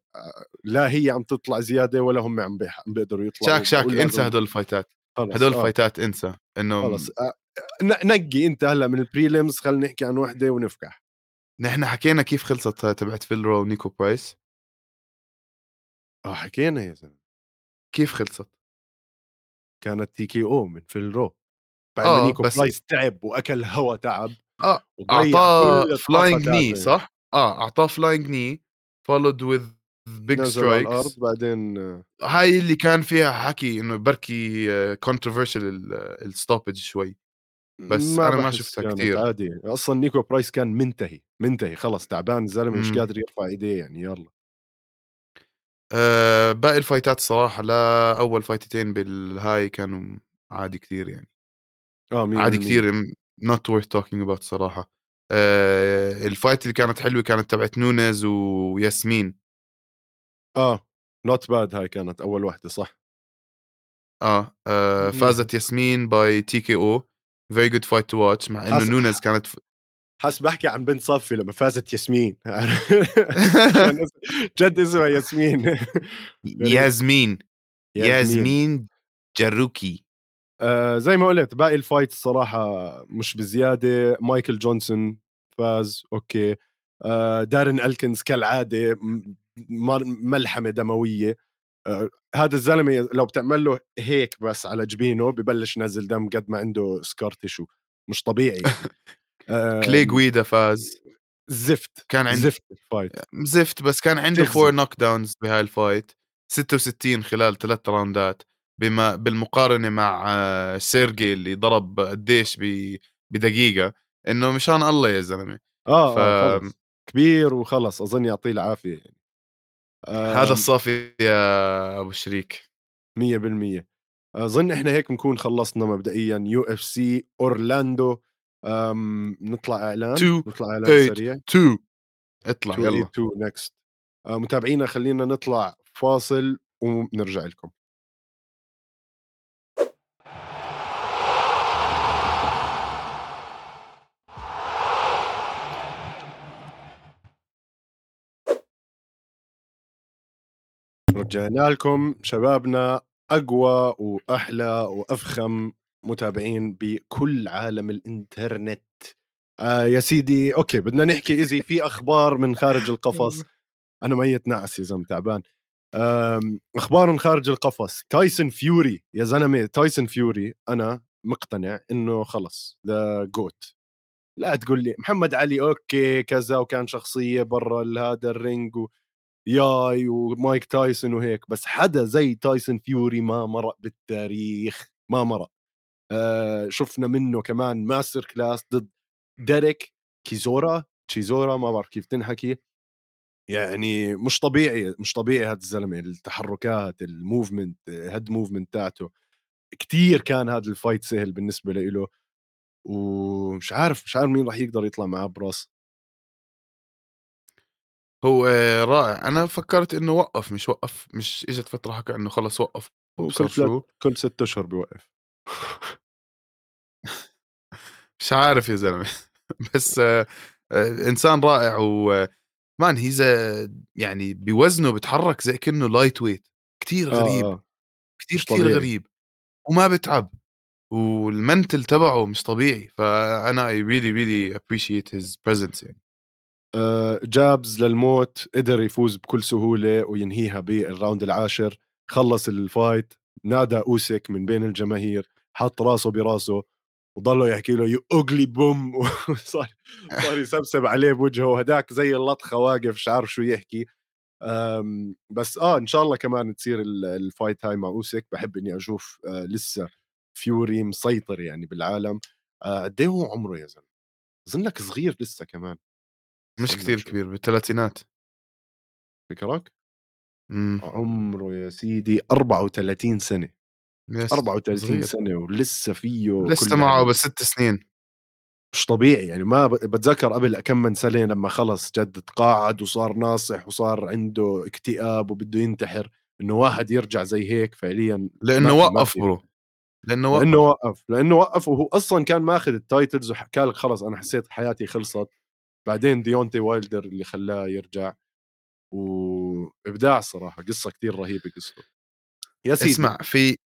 لا هي عم تطلع زيادة ولا هم عم بيقدروا يطلعوا شاك شاك انسى هدول الفايتات هدول آه. الفايتات انسى إنه خلص آه. نقي أنت هلأ من ال prelims خلينا نحكي عن وحدة ونفكح نحن حكينا كيف خلصت تبعت فيلرو ونيكو برايس آه حكينا يا زلمة كيف خلصت؟ كانت TKO من فيل رو بعد آه نيكو. برايس تعب وأكل هوا تعب آه أعطاه flying knee صح؟ آه أعطاه flying knee followed with big strikes بعدين هاي اللي كان فيها حكي إنه بركي controversial ال stoppage شوي. بس ما أنا ما شفتها كثير عادي. أصلا نيكو برايس كان منتهي منتهي خلص تعبان الزلمة مش قادر يرفع إيديه يعني يلا. أه باقي الفايتات الصراحة لا أول فايتتين بالهاي كانوا عادي كثير يعني. آه مين عادي كثير not worth talking about صراحة. أه ال fight اللي كانت حلوة كانت تبعت نونيز وياسمين. آه not bad هاي كانت أول واحدة صح؟ آه, آه فازت ياسمين by TKO very good fight to watch مع إنه نونيز كانت ف... حس بحكي عن بنت صفي لما فازت ياسمين. [LAUGHS] [LAUGHS] جد اسمها ياسمين. [LAUGHS] ياسمين. ياسمين. جروكي آه زي ما قلت باقي ال fight الصراحة مش بزيادة. مايكل جونسون فاز أوكي. آه دارن ألكنز كالعادة ملحمة دموية. آه هذا الزلمة لو بتعمل له هيك بس على جبينه ببلش نزل دم قد ما عنده scar tissue مش طبيعي. [LAUGHS] كلي جويدا فاز. زفت كان عنده زفت ال fight زفت بس كان عنده four knockdowns بهاي ال fight 66 خلال ثلاث راوندات بما بالمقارنة مع آه، سيرجي اللي ضرب قديش بدقيقة إنه مشان الله يا زلمة. آه, ف... آه كبير وخلص. أظن يعطيه العافية يعني. هذا الصافي يا أبو شريك. 100% أظن إحنا هيك بنكون خلصنا مبدئيا يو إف سي أورلاندو. نطلع إعلان تو نطلع إعلان سريع. 2 اطلع يلا. 2 نكست متابعينا خلينا نطلع فاصل ونرجع لكم. رجعنا لكم شبابنا أقوى وأحلى وأفخم متابعين بكل عالم الإنترنت. آه يا سيدي أوكي بدنا نحكي easy في أخبار من خارج القفص. [LAUGHS] أنا ميت نعس يا زلمة تعبان. أخبار من خارج القفص. تايسون فيوري يا زلمة تايسون فيوري أنا مقتنع إنه خلص the GOAT لا تقول لي محمد علي أوكي كذا وكان شخصية برا هذا ال ring و... ياي ومايك تايسون وهيك بس حدا زي تايسون فيوري ما مرق بالتاريخ ما مرق. آه شفنا منه كمان masterclass ضد ديريك كيزورا. تشيزورا ما بعرف كيف تنحكي. يعني مش طبيعي مش طبيعي هذا الزلمة التحركات ال movement head movement تاعته. كتير كان هذا ال fight سهل بالنسبة له. ومش عارف مش عارف مين راح يقدر يطلع معاه براس. هو رائع. أنا فكرت إنه وقف مش وقف مش إجت فترة حكى إنه خلص وقف. وكل شو كل ست أشهر بيوقف. [LAUGHS] مش عارف يا زلمة. [LAUGHS] بس آه، إنسان رائع و he's يعني بوزنه بيتحرك زي كأنه lightweight كثير غريب. آه. كثير آه. كثير غريب. وما بتعب. وال mental تبعه مش طبيعي. فأنا I really really appreciate his presence يعني. آه، jabs للموت قدر يفوز بكل سهولة وينهيها بال round العاشر خلص ال fight نادى اوسك من بين الجماهير حط راسه براسه وضلوا يحكي له you ugly bum وصار صار يسبسب عليه بوجهه وهداك زي اللطخة واقف مش عارف شو يحكي. بس آه إن شاء الله كمان تصير ال fight هاي مع اوسك بحب إني أشوف آه لسه فيوري مسيطر يعني بالعالم. آه، قد إيه هو عمره يا زلمة؟ اظنك صغير لسه كمان. مش كثير كبير بالثلاثينات فكرك؟ إمم. عمره يا سيدي 34 سنة. يس 34 صغير. سنة ولسه فيه لسه معه بس ست سنين. مش طبيعي يعني ما بتذكر قبل كم من سنة لما خلص جد تقاعد وصار ناصح وصار عنده اكتئاب وبده ينتحر إنه واحد يرجع زي هيك فعليا لأنه وقف برو لأنه وقف لأنه وقف. لأنه وقف وهو أصلا كان ماخذ ال titles وحكى لك خلص أنا حسيت حياتي خلصت. بعدين ديونتي وايلدر اللي خلاه يرجع وإبداع الصراحه قصة كثير رهيبة قصته. يا سيدي اسمع في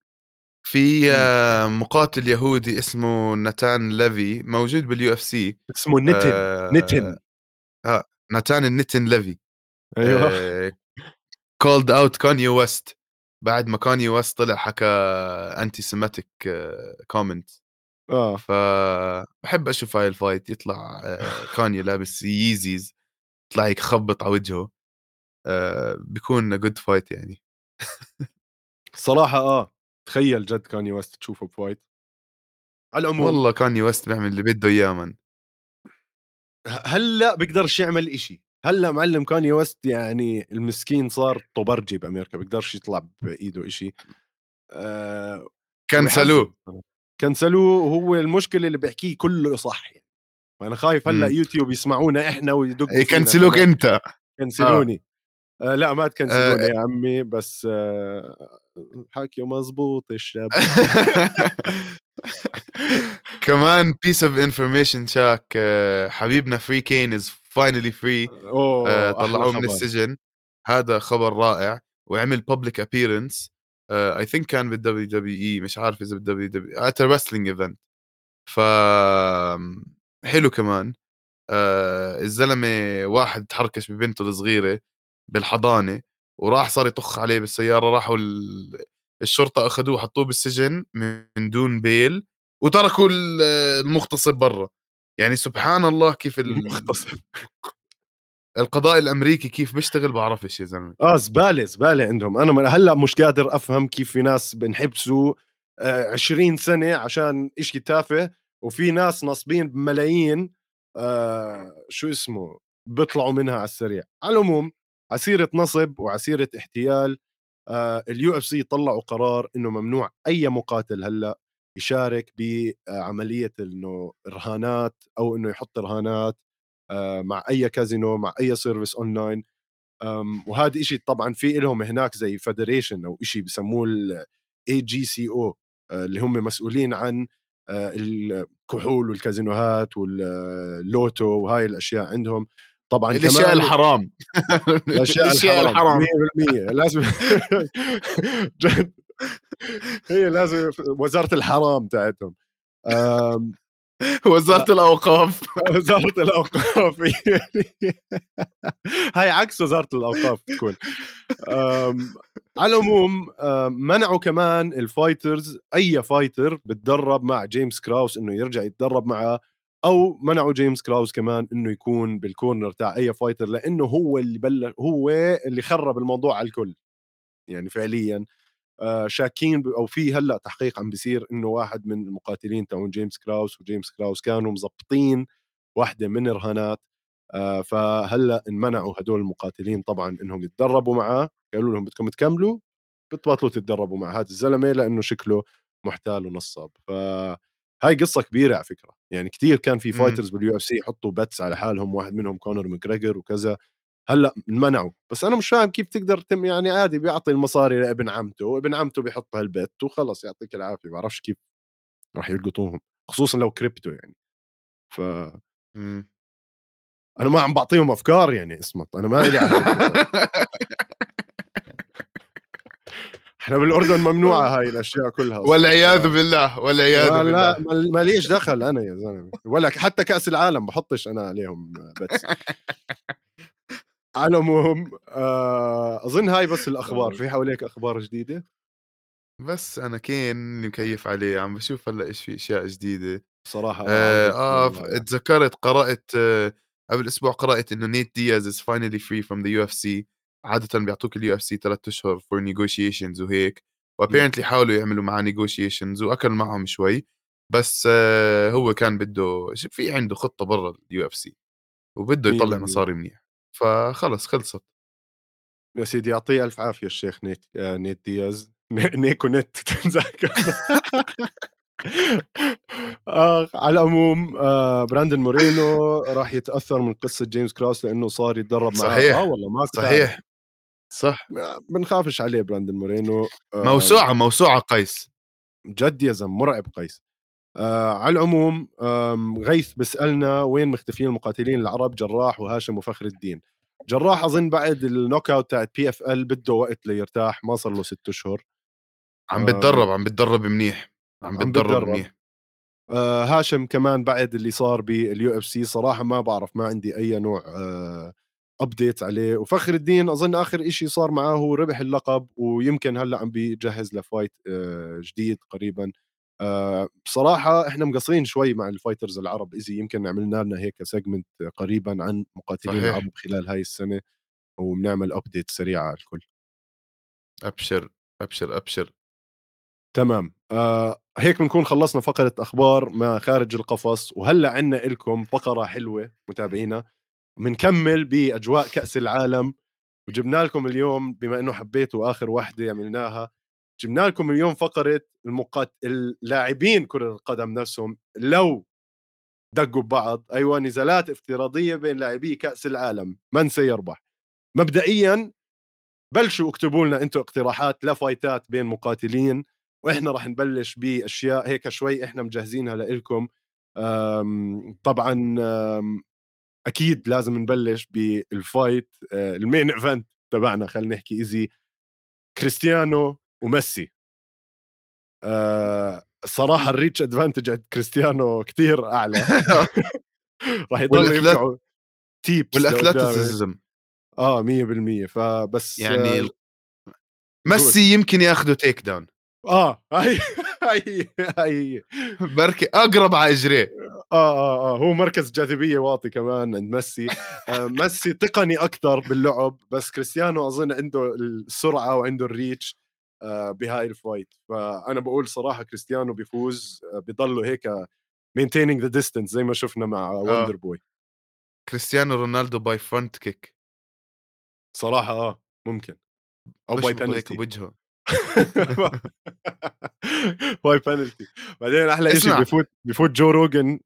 في آه، مقاتل يهودي اسمه ناتان ليفي موجود بال UFC. اسمه نتن آه نتن آه ناتان النتن ليفي أيوه. called out كاني ويست بعد ما كاني ويست طلع حكى anti-Semitic comment آه. فبحب أشوف هاي ال fight يطلع آه، كاني لابس Yeezys يطلع يخبط على وجهه آه، بيكون good fight يعني. صراحة آه. تخيل جد كاني ويست تشوفه ب fight. على العموم والله كاني ويست بيعمل اللي بده إياه من. هلا بيقدرش يعمل إشي؟ هلا معلم كاني ويست يعني المسكين صار طبرجي بأمريكا بيقدرش يطلع بإيده إشي؟ آه كنسلوه. كنسلوه وهو المشكلة اللي بيحكيه كله صح يعني. فانا خايف هلأ يوتيوب يسمعونا إحنا ويدقوا يكنسلوك أنت. كنسلوني آه. آه لأ ما تكنسلوني آه. يا عمي بس آه حكي مزبوط الشاب. [LAUGHS] كمان piece of information شاك حبيبنا free Cain is finally free طلعوه من السجن. هذا خبر رائع وعمل public appearance I think كان بال WWE مش عارف إذا بال WW at wrestling event ف حلو كمان. آه الزلمة واحد تحركش ببنته الصغيرة بالحضانة وراح صار يطخ عليه بالسيارة راحوا الشرطة أخذوه حطوه بالسجن من دون بيل وتركوا المغتصب برا. يعني سبحان الله كيف المغتصب. [LAUGHS] القضاء الأمريكي كيف بيشتغل؟ بعرفش يا زلمة. آه زبالة زبالة عندهم. أنا هلأ مش قادر أفهم كيف في ناس بنحبسوا 20 آه، سنة عشان إشي تافه وفي ناس نصبين بملايين آه شو اسمه؟ بيطلعوا منها على السريع. على العموم عسيرة نصب وعسيرة احتيال آه ال UFC طلعوا قرار إنه ممنوع أي مقاتل هلأ يشارك بعملية إنه رهانات أو إنه يحط رهانات مع أي كازينو مع أي service online. وهذا شيء طبعا في لهم هناك زي federation أو شيء بسموه ال AGCO اللي هم مسؤولين عن آه، الكحول والكازينوهات واللوتو وهاي الأشياء عندهم. طبعا الأشياء الحرام. [LAUGHS] الأشياء الحرام 100% لازم [LAUGHS] هي لازم وزارة الحرام تاعتهم. [LAUGHS] [LAUGHS] وزارة الأوقاف. وزارة [LAUGHS] الأوقاف. هاي عكس وزارة الأوقاف تكون. على العموم منعوا كمان ال fighters أي fighter بتدرب مع جيمس كراوس إنه يرجع يتدرب معه أو منعوا جيمس كراوس كمان إنه يكون بال corner تاع أي fighter لأنه هو اللي بلش هو اللي خرب الموضوع على الكل. يعني فعليا. شاكين أو في هلأ تحقيق عم بيصير إنه واحد من المقاتلين تاعون جيمس كراوس وجيمس كراوس كانوا مزبطين واحدة من الرهانات آه، فهلأ انمنعوا هدول المقاتلين طبعا إنهم يتدربوا معاه. قالوا لهم بدكم تكملوا بتبطلوا تتدربوا مع هذا الزلمة لأنه شكله محتال ونصاب. فهاي قصة كبيرة على فكرة. يعني كثير كان في fighters بال UFC يحطوا bets على حالهم. واحد منهم كونر ماجريجر وكذا. هلأ منعوا. بس أنا مش فاهم كيف تقدر تم يعني عادي بيعطي المصاري لابن عمته وابن عمته بيحط ها ال bet وخلص يعطيك العافية. بعرفش كيف راح يلقطوهم خصوصا لو كريبتو يعني. ف إمم. أنا ما عم بعطيهم أفكار يعني اسمع. أنا ما لي إحنا بالأردن ممنوعة [LAUGHS] هاي الأشياء كلها والعياذ بالله والعياذ بالله. لا ماليش دخل أنا يا زلمة. ولا حتى كأس العالم بحطش أنا عليهم بس [LAUGHS] على العموم آه، أظن هاي بس الأخبار في حواليك أخبار جديدة؟ بس أنا كين مكيف عليه عم بشوف هلأ إيش في أشياء جديدة. صراحة آه, آه تذكرت قرأت آه قبل أسبوع قرأت إنه نيت دياز is finally free from the UFC عادة بيعطوك ال UFC ثلاث أشهر for negotiations وهيك. و apparently حاولوا يعملوا معاه negotiations وأكل معهم شوي. بس آه هو كان بده في عنده خطة برا ال UFC وبده يطلع مصاري منيح. فخلص خلصت. يا سيدي يعطيه ألف عافية الشيخ نيت آه نيت دياز. نيكو نت [LAUGHS] تنذكر آه على العموم آه براندن مورينو راح يتأثر من قصة جيمس كراوس لأنه صار يتدرب معاه. صحيح آه والله ما صحيح. صح. بنخافش عليه براندن مورينو. آه موسوعة موسوعة قيس. جد يا زلمة مرعب قيس. آه على العموم غيث بسالنا وين مختفيين المقاتلين العرب جراح وهاشم وفخر الدين؟ جراح أظن بعد ال knockout تاعت PFL بده وقت ليرتاح ما صار له ست أشهر. عم بتدرب عم بتدرب منيح عم بتدرب منيح. آه هاشم كمان بعد اللي صار بال UFC صراحة ما بعرف ما عندي أي نوع آه update عليه. وفخر الدين أظن آخر إشي صار معاه هو ربح اللقب ويمكن هلأ عم بيجهز ل fight آه جديد قريبا. آه بصراحة إحنا مقصرين شوي مع ال fighters العرب. اذا يمكن عملنا لنا هيك segment قريبا عن مقاتلين صحيح. العرب خلال هاي السنة وبنعمل update سريعه على الكل. أبشر أبشر أبشر. تمام. آه هيك بنكون خلصنا فقرة أخبار ما خارج القفص وهلأ عنا لكم فقرة حلوة متابعينا. بنكمل بأجواء كأس العالم وجبنا لكم اليوم بما إنه حبيتوا اخر وحدة عملناها جبنا لكم اليوم فقرة المقات... اللاعبين كرة القدم نفسهم لو دقوا ببعض أيوه نزالات افتراضية بين لاعبي كأس العالم من سيربح؟ مبدئيا بلشوا اكتبوا لنا أنتم اقتراحات لفايتات بين مقاتلين وإحنا راح نبلش بأشياء هيك شوي إحنا مجهزينها لكم طبعا أكيد لازم نبلش بال fight آه، ال main event تبعنا خلينا نحكي easy كريستيانو وميسي. آه الصراحه ال reach advantage عند كريستيانو كثير أعلى. [LAUGHS] [LAUGHS] راح يضل يرجعوا تيبس وال athleticism آه 100% فبس يعني آه ميسي يمكن ياخذوا takedown آه هي هي هي بركي أقرب على اجريه آه آه آه هو مركز جاذبية واطي كمان عند ميسي. آه ميسي تقني أكثر باللعب بس كريستيانو أظن عنده السرعة وعنده ال reach. بهاي ال fight. فأنا بقول صراحة كريستيانو بيفوز آه بيضلوا هيك maintaining the distance زي ما شفنا مع wonder آه. boy كريستيانو رونالدو by front kick صراحة آه ممكن. أو by penalty بوجهه by penalty بعدين أحلى شيء بفوت بفوت جو روجن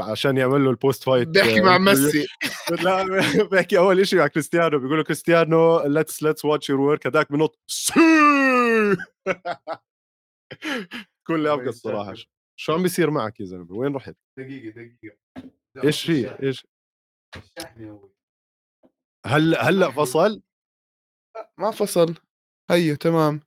عشان يعمل له ال post-fight بيحكي مع ميسي. لا بيحكي أول شيء مع كريستيانو بيقول له كريستيانو let's let's watch your work هذاك بنط. [LAUGHS] كل أبقى الصراحة. شو عم بيصير معك يا زلمة؟ وين رحت؟ دقيقة دقيقة. إيش في؟ إيش؟ هلا هلا فصل؟ ما فصل. هيو تمام.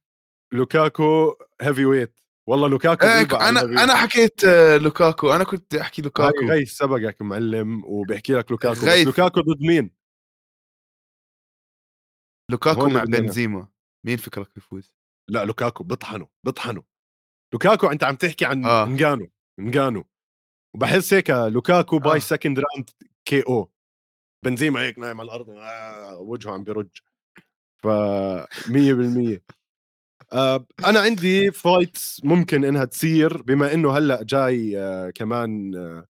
لوكاكو heavyweight والله لوكاكو إيه أنا أنا حكيت لوكاكو. أنا كنت أحكي لوكاكو. غيث سبقك معلم وبيحكي لك لوكاكو. غيث. لوكاكو ضد مين؟ لوكاكو مع بنزيما. مين فكرك يفوز؟ لا لوكاكو بطحنه بطحنه لوكاكو أنت عم تحكي عن آه. نجانو نجانو وبحس هيك لوكاكو by second round KO بنزيما هيك نايم على الأرض آه وجهه عم بيرج. ف 100% آه أنا عندي fights ممكن إنها تصير بما إنه هلأ جاي آه كمان آه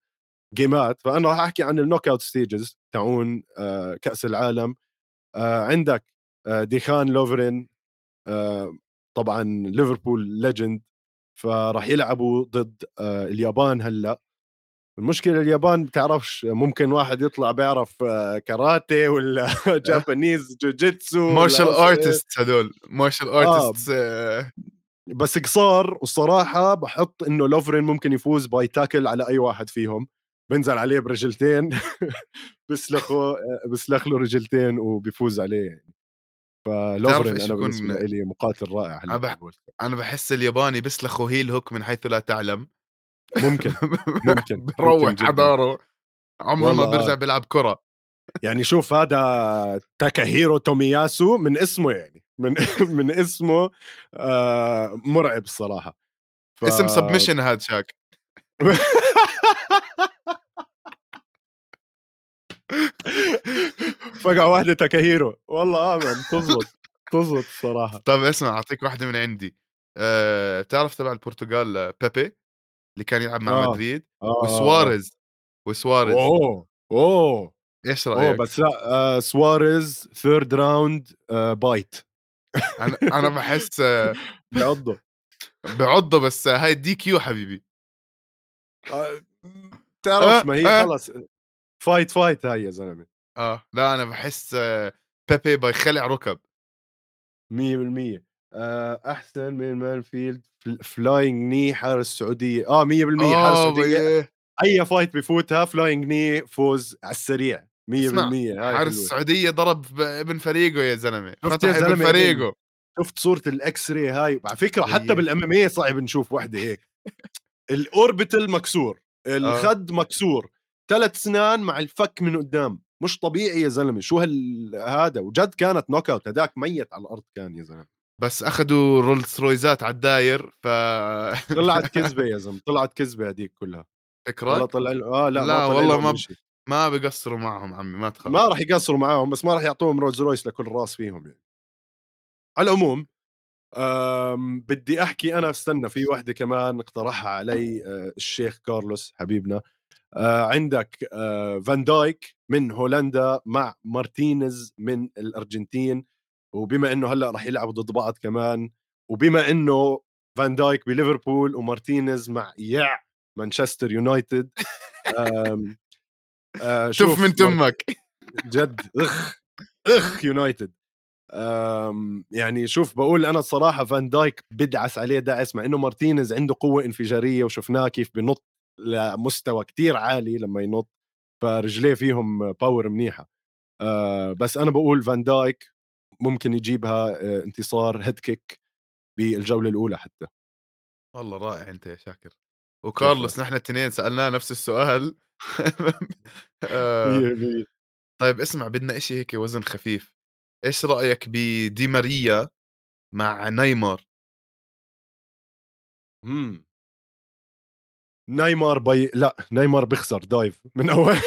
جيمات فأنا راح أحكي عن ال knockout stages تاعون آه كأس العالم. آه عندك آه ديان لوفرين آه طبعا ليفربول legend فراح يلعبوا ضد آه، اليابان هلأ. المشكلة اليابان بتعرفش ممكن واحد يطلع بيعرف آه، كاراتيه ولا [LAUGHS] Japanese jujitsu martial artist هدول martial artist بس قصار والصراحة بحط إنه لوفرين ممكن يفوز ب أي tackle على أي واحد فيهم. بنزل عليه برجلتين بسلخه بسلخ له رجلتين وبيفوز عليه يعني. فلوفرين أنا بالنسبة لي مقاتل رائع أنا, بح... أنا بحس الياباني بيسلخوا هيل هوك من حيث لا تعلم. ممكن [LAUGHS] ممكن بروح حضاره. عمره ما بيرجع بيلعب كرة. يعني شوف هذا تاكاهيرو تومياسو من اسمه يعني من [LAUGHS] من اسمه آه مرعب الصراحه ف... اسم سبمشن هاد شاك. [LAUGHS] فقع واحدة تاكاهيرو والله امن تزبط تزبط الصراحة. طب اسمع أعطيك واحدة من عندي. أه... تعرف تبع البرتغال بيبي؟ اللي كان يلعب مع آه. مدريد؟ آه،, آه. وسواريز وسواريز. أوه أوه. إيش رأيك؟ اوه بس لا آه سواريز third round آه bite أنا أنا بحس آه [LAUGHS] بعضه. بعضه بس هاي DQ حبيبي. آه تعرف ما هي آه. خلص fight fight هاي يا زلمة. آه. لا أنا بحس بيبي بيخلع ركب. 100% آه أحسن من ماسفيدال. flying knee حارس السعودية. آه 100% حارس آه، السعودية. أي fight بفوتها flying knee فوز على السريع. 100% حارس السعودية ضرب ابن فريقه يا زلمة. فتح ابن فريقه. شفت صورة ال X-ray هاي؟ على فكرة حتى بال MMA صعب نشوف وحده هيك. ال orbital مكسور. آه. الخد مكسور. ثلاث سنان مع الفك من قدام. مش طبيعي يا زلمة. شو هال هذا؟ وجد كانت knock out هذاك ميت على الأرض كان يا زلمة. بس أخذوا رولز رويزات على الداير ف [LAUGHS] طلعت [LAUGHS] كذبة يا زلمة. طلعت كذبة هذيك كلها. فكرة طلع آه لا, لا ما والله ما ب... ما بقصروا معهم عمي ما تخاف. ما راح يقصروا معاهم بس ما راح يعطوهم رولز رويس لكل راس فيهم يعني. على العموم بدي أحكي أنا أستنى في [LAUGHS] وحدة كمان اقترحها علي آه الشيخ كارلوس حبيبنا. عندك آه فان دايك من هولندا مع مارتينيز من الأرجنتين وبما إنه هلأ راح يلعبوا ضد بعض كمان وبما إنه فان دايك بليفربول ومارتينيز مع يع مانشستر يونايتد آه [LAUGHS] شوف من تمك. جد إخ إخ يونايتد. يعني شوف بقول أنا الصراحة فان دايك بدعس عليه دعس مع إنه مارتينيز عنده قوة انفجارية وشفناه كيف بنط لمستوى كتير عالي لما ينط فرجليه فيهم power منيحة. أه بس أنا بقول فان دايك ممكن يجيبها آه، انتصار head kick بالجولة الأولى حتى. والله رائع أنت يا شاكر. وكارلوس نحن الاثنين سألناه نفس السؤال. [LAUGHS] آه طيب اسمع بدنا إشي هيك وزن خفيف. إيش رأيك بدي ماريا مع نيمار؟ امم نيمار بي لا نيمار بيخسر دايف من أول.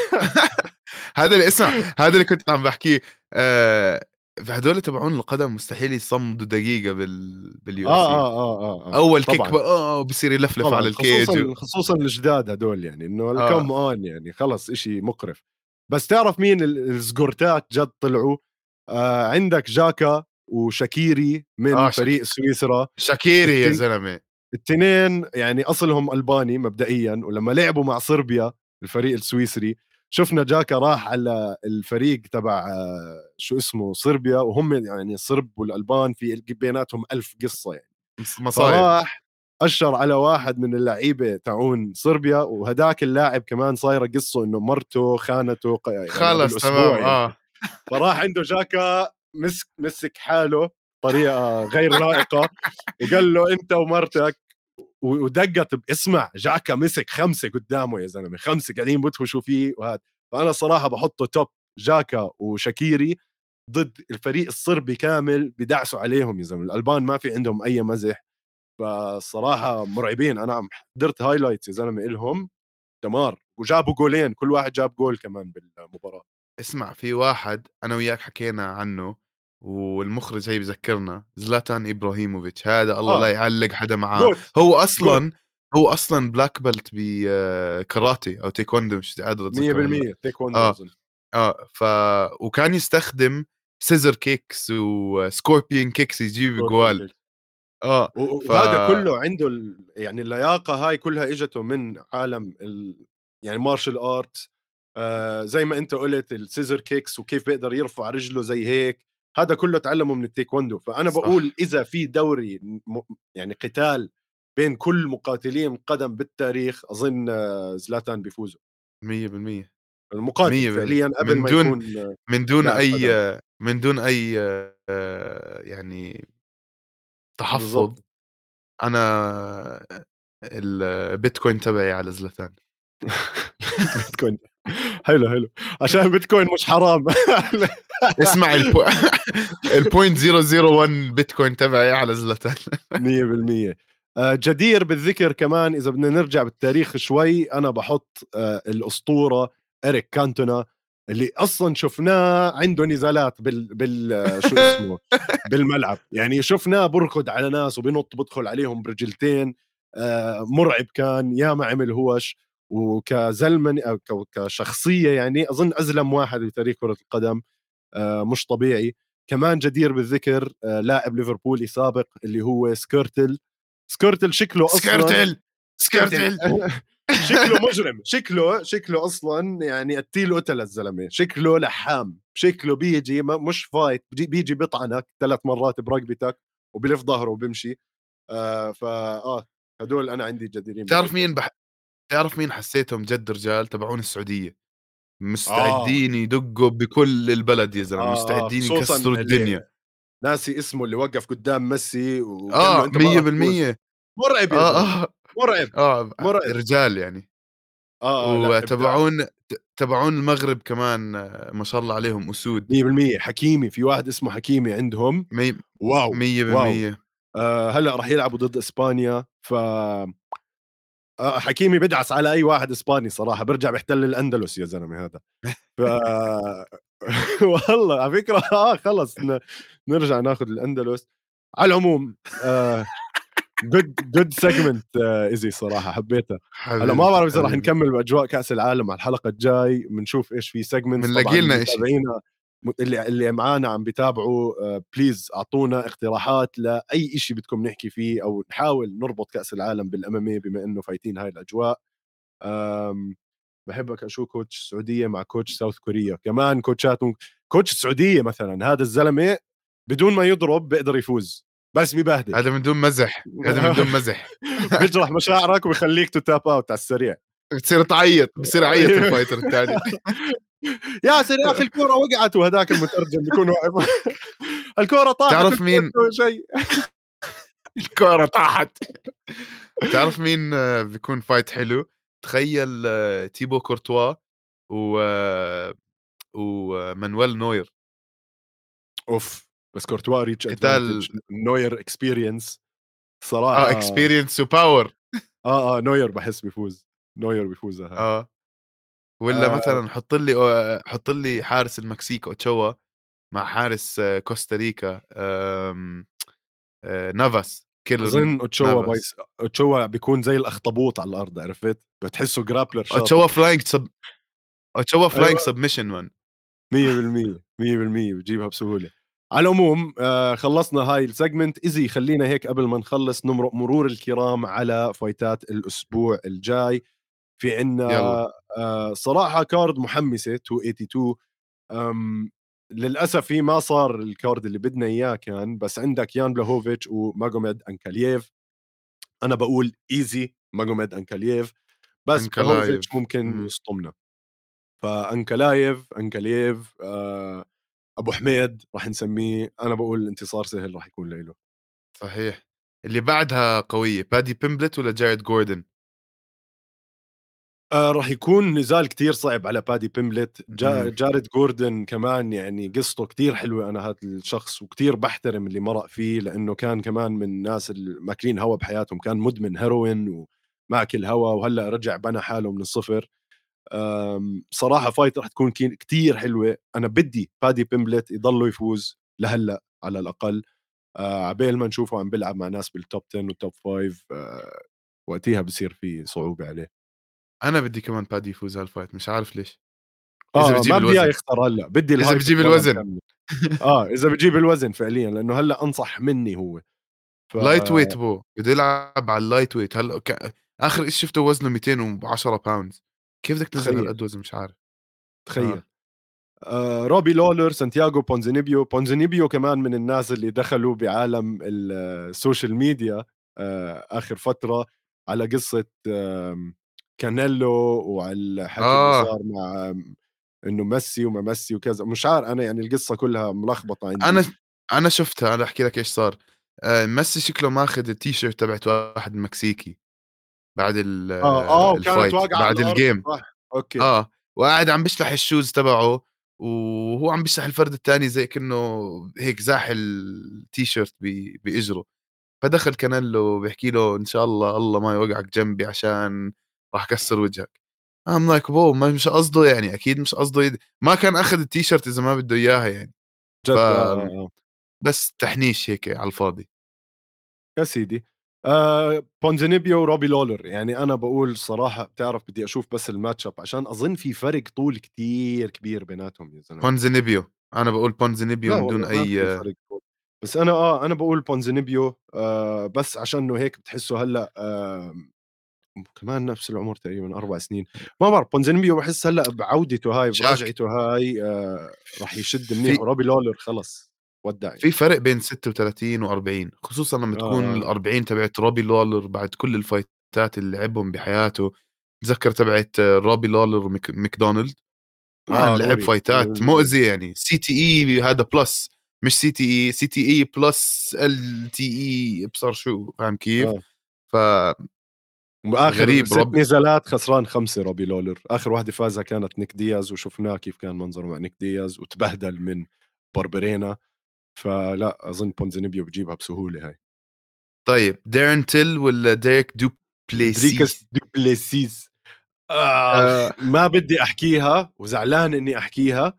[LAUGHS] هذا اللي اسمع هذا اللي كنت عم بحكيه. آه هدول تبعون القدم مستحيل يصمدوا دقيقة بال باليو آه, آه, آه, آه, آه. أول كيك آه بصير يلفلف على الكيج خصوصا و... خصوصا الجداد هدول يعني إنه آه. اون يعني خلص إشي مقرف. بس تعرف مين الزقورتات جد طلعوا؟ آه عندك جاكا وشاكيري من آه فريق شك... سويسرا. شاكيري يا زلمة. الاثنين يعني أصلهم ألباني مبدئيا ولما لعبوا مع صربيا الفريق السويسري شفنا جاكا راح على الفريق تبع شو اسمه صربيا وهم يعني الصرب والألبان في بيناتهم ألف قصة يعني. مصايب. راح أشر على واحد من اللعيبة تاعون صربيا وهداك اللاعب كمان صايرة قصة إنه مرته خانته يعني خلص تمام يعني. آه. فراح عنده جاكا مسك مسك حاله بطريقة غير لائقة وقال له أنت ومرتك ودقت اسمع جاكا مسك خمسة قدامه يا زلمة خمسة قاعدين بدخشوا فيه وهذا فأنا صراحة بحطه top جاكا وشاكيري ضد الفريق الصربي كامل بدعسوا عليهم يا زلمة. الألبان ما في عندهم أي مزح. فصراحة مرعبين. أنا عم حضرت highlights يا زلمة إلهم. دمار. وجابوا جولين. كل واحد جاب جول كمان بالمباراة. اسمع في واحد أنا وياك حكينا عنه. والمخرج هي بذكرنا زلاتان إبراهيموفيتش هذا الله آه. لا يعلق حدا معاه. هو أصلا هو أصلا black belt بكاراتي أو تايكوندو مش قادر 100% تايكوندو آه آه ف وكان يستخدم scissor kicks و scorpion kicks يجيب جوال. آه، ف وهذا كله عنده ال يعني اللياقة هاي كلها إجته من عالم ال يعني martial arts. آآ زي ما أنت قُلت الscissor kicks وكيف بيقدر يرفع رجله زي هيك، هذا كله اتعلمه من التايكوندو، فأنا باقول صح. إذا في دوري م يعني قتال بين كل مقاتلين القدم بالتاريخ أظن زلاتان بيفوزوا. 100% المقاتل 100% فعليًا قبل من ما دون يكون من دون أي قدم. من دون أي آآ يعني تحفُّظ، بالضبط. أنا البيتكوين تبعي على زلاتان. [LAUGHS] بيتكوين حلو، حلو، عشان البيتكوين مش حرام. اسمع البو [LAUGHS] ال0.001 بيتكوين تبعي على زلاتان 100% آآ جدير بالذكر كمان إذا بدنا نرجع بالتاريخ شوي، أنا باحط آآ الأسطورة إريك كانتونا اللي أصلًا شُفناه عنده نزالات بال بال شو اسمه؟ [LAUGHS] بالملعب، يعني شُفناه بيركض على ناس وبينط بيدخل عليهم برجلتين. آآ مرعب كان، ياما عمل هوش. وكزلمة أو ك كشخصية يعني أظن أزلم واحد بتاريخ كرة القدم آآ مش طبيعي، كمان جدير بالذكر آآ لاعب ليفربولي سابق اللي هو سكيرتل، سكيرتل شكله أصلًا سكرتل، سكرتل [LAUGHS] شكله مجرم، شكله شكله أصلًا يعني قتيل قتلة الزلمة، شكله لحّام، شكله بييجي م مش فايت بييجي بيطعنك 3 مرات برقبتك وبيلف ضهره وبيمشي آآ فآه هدول أنا عندي جديرين بتعرف. مين بح بتعرف مين حسيتهم جد رجال؟ تبعون السعودية، آه، مستعدين يدقوا بكل البلد يا زلمة، آه، آه، مستعدين يكسروا الدنيا. ناسي اسمه اللي وقف قدّام ميسي آه، "أنت ما راح تفوز." 100% مرعب يا آه، آه، مرعب، آه، مرعب. رجال يعني. آه، آه،. وتبعون تبعون المغرب كمان ما شاء الله عليهم أسود. 100% حكيمي، في واحد اسمه حكيمي عندهم، مي wow، wow! 100% آآ هلأ راح يلعبوا ضد إسبانيا، ف آه، حكيمي بيدعس على أي واحد إسباني صراحة، بيرجع بيحتل الأندلس يا زلمة هذا. ف [LAUGHS] والله على فكرة آه خلص نرجع ناخذ الأندلس. على العموم good good segment easy صراحة حبيتها. هلأ ما بعرف راح حبيبي. نكمّل بأجواء كأس العالم على الحلقة الجاي، بنشوف إيش في طبعًا بنلاقي لنا إشي. اللي اللي معانا عم بيتابعوا آآ please أعطونا اقتراحات لأي إشي بدكم نحكي فيه أو نحاول نربط كأس العالم بال MMA بما إنه فايتين هاي الأجواء. آمم باحب أشوف coach السعودية مع coach South Korea، كمان coach اتهم coach السعودية مثلًا هذا الزلمة بدون ما يضرب بيقدر يفوز، بس بيبهدل. هذا من دون مزح، هذا من دون مزح. [LAUGHS] بيجرح مشاعرك وبيخلّيك to tap out على السريع. بتصير تعيّط، بصير يعيّط ال fighter التاني. [LAUGHS] ياسر يا أخي الكورة وقعت وهداك المترجم بيكون واقف. [LAUGHS] الكورة طاحت. تعرف مين؟ [LAUGHS] شيء. الكورة طاحت. تعرف مين بيكون فايت حلو؟ تخيّل تيبو كورتوا و ومانويل نوير. أوف! بس كورتوا reach قتال. نوير experience. آه صراحة experience وpower آه، آه، نوير باحس بيفوز، نوير بيفوزها هاي. آه. آآ مثلًا حُط لي آآ حُط لي حارس المكسيك أوتشوا مع حارس كوستاريكا آمم آآ نافاس كيلر أظن أوتشوا نافاس. بايس أوتشوا بيكون زي الأخطبوط على الأرض عرفت؟ بتحسه شاطر. أوتشوا flying sub أوتشوا flying أيوه. submission man. 100% 100% بتجيبها بسهولة. على العموم آآ خلّصنا هاي الsegment easy خلّينا هيك قبل ما نخلّص نمرق مرور الكرام على فايتات الأسبوع الجاي. في عندنا. آآ صراحة card محمسة 282 آمم للأسف هي ما صار الcard اللي بدنا إياه كان، بس عندك يان بلاهوفيتش وماجوميد أنكالييف. أنا باقول easy ماجوميد أنكالييف، بس بلاهوفيتش. ممكن. يصطمنا. فأنكلايف، أنكالييف آآ أبو حميد راح نسميه، أنا باقول الانتصار سهل راح يكون لإله. صحيح. اللي بعدها قوية، بادي بيمبلت والّا جاريد جوردن؟ آآ راح يكون نزال كتير صعب على بادي بيمبلت، جا إمم. جاريد جوردن كمان يعني قصته كتير حلوة أنا هاد الشخص وكتير باحترم اللي مرق فيه، لإنه كان كمان من الناس الماكلين هوا بحياتهم، كان مدمن هيروين وماكل هوا وهلأ رجع بنى حاله من الصفر. صراحة fight راح تكون كتير حلوة، أنا بدي بادي بيمبلت يضلّه يفوز لهلأ على الأقل، آآ عقبال ما نشوفه عم بيلعب مع ناس بالtop 10 والtop 5 آآ وقتيها بصير في صعوبة عليه. أنا بدي كمان بادي يفوز هالfight مش عارف ليش. إذا آه، بيجيب ما بدي الوزن. يخسر هلأ، بدي بيجيب تضلها الوزن. آه، إذا بيجيب الوزن فعليًا، لإنه هلأ أنصح منّي هو. ف... lightweight bro بده يلعب على ال lightweight هلأ ك... آخر شيء شفته وزنه 210 باوند كيف بدك تنزل هالقد وزن مش عارف تخيل آه. آه روبي لولر سانتياغو بونزينيبيو بونزينيبيو كمان من الناس اللي دخلوا بعالم السوشيال ميديا آه آخر فترة على قصة آه كانيلو وعلى الحكي آه. اللي صار مع إنه ميسي وما ميسي وكذا. مش عارف أنا يعني القصة كلها ملخبطة عندي. أنا أنا شفتها أنا أحكي لك إيش صار. آه ميسي شكله ماخذ التيشيرت تبعت واحد مكسيكي بعد ال آه آه كانت واقعة بعد ال game أوكي. آه وقاعد عم بيشلح ال shoes تبعه وهو عم بيشلح الفرد الثاني زي كأنه هيك زاح التيشيرت بإجره. فدخل كانيلو بيحكي له إن شاء الله الله ما يوقعك جنبي عشان راح كسر وجهك. I'm like bro ما مش قصده يعني أكيد مش قصده يد... ما كان أخذ التيشيرت إذا ما بده إياها يعني. جد ف... آه، آه. بس تحنيش هيك على الفاضي. يا سيدي. آه بونزينيبيو وروبي لولر. يعني أنا بقول صراحة بتعرف بدي أشوف بس ال match up عشان أظن في فرق طول كتير كبير بيناتهم يا زلمة. بونزينيبيو. أنا بقول بونزينيبيو من دون أي بس أنا آه أنا بقول بونزينيبيو آه بس عشان إنه هيك بتحسه هلأ آه كمان نفس العمر تقريبا أربع سنين. ما بعرف بونزينيبيو بحس هلأ بعودته هاي برجعته هاي آه راح يشد منيح. روبي لولر خلص ودع في فرق بين 36 و40 خصوصا لما تكون آه. ال 40 تبعت روبي لولر بعد كل الفايتات اللي لعبهم بحياته. تذكر تبعت روبي لولر ماكدونالد آه لعب فايتات مؤذي يعني. سي تي إي هذا بلس مش سي تي إي. سي تي إي بلس ال تي إي ابصر شو فاهم كيف؟ آه. واخر غريب ست رب... نزالات خسران خمسة روبي لولر. آخر واحدة فازها كانت نيك دياز وشفناه كيف كان منظره مع نيك دياز وتبهدل من باربرينا. فلا أظن بونزينيبيو بجيبها بسهولة هاي. طيب دارن تيل ولا ديريك دوبليسيس دوبليسيس آه, آه. ما بدي أحكيها وزعلان إني أحكيها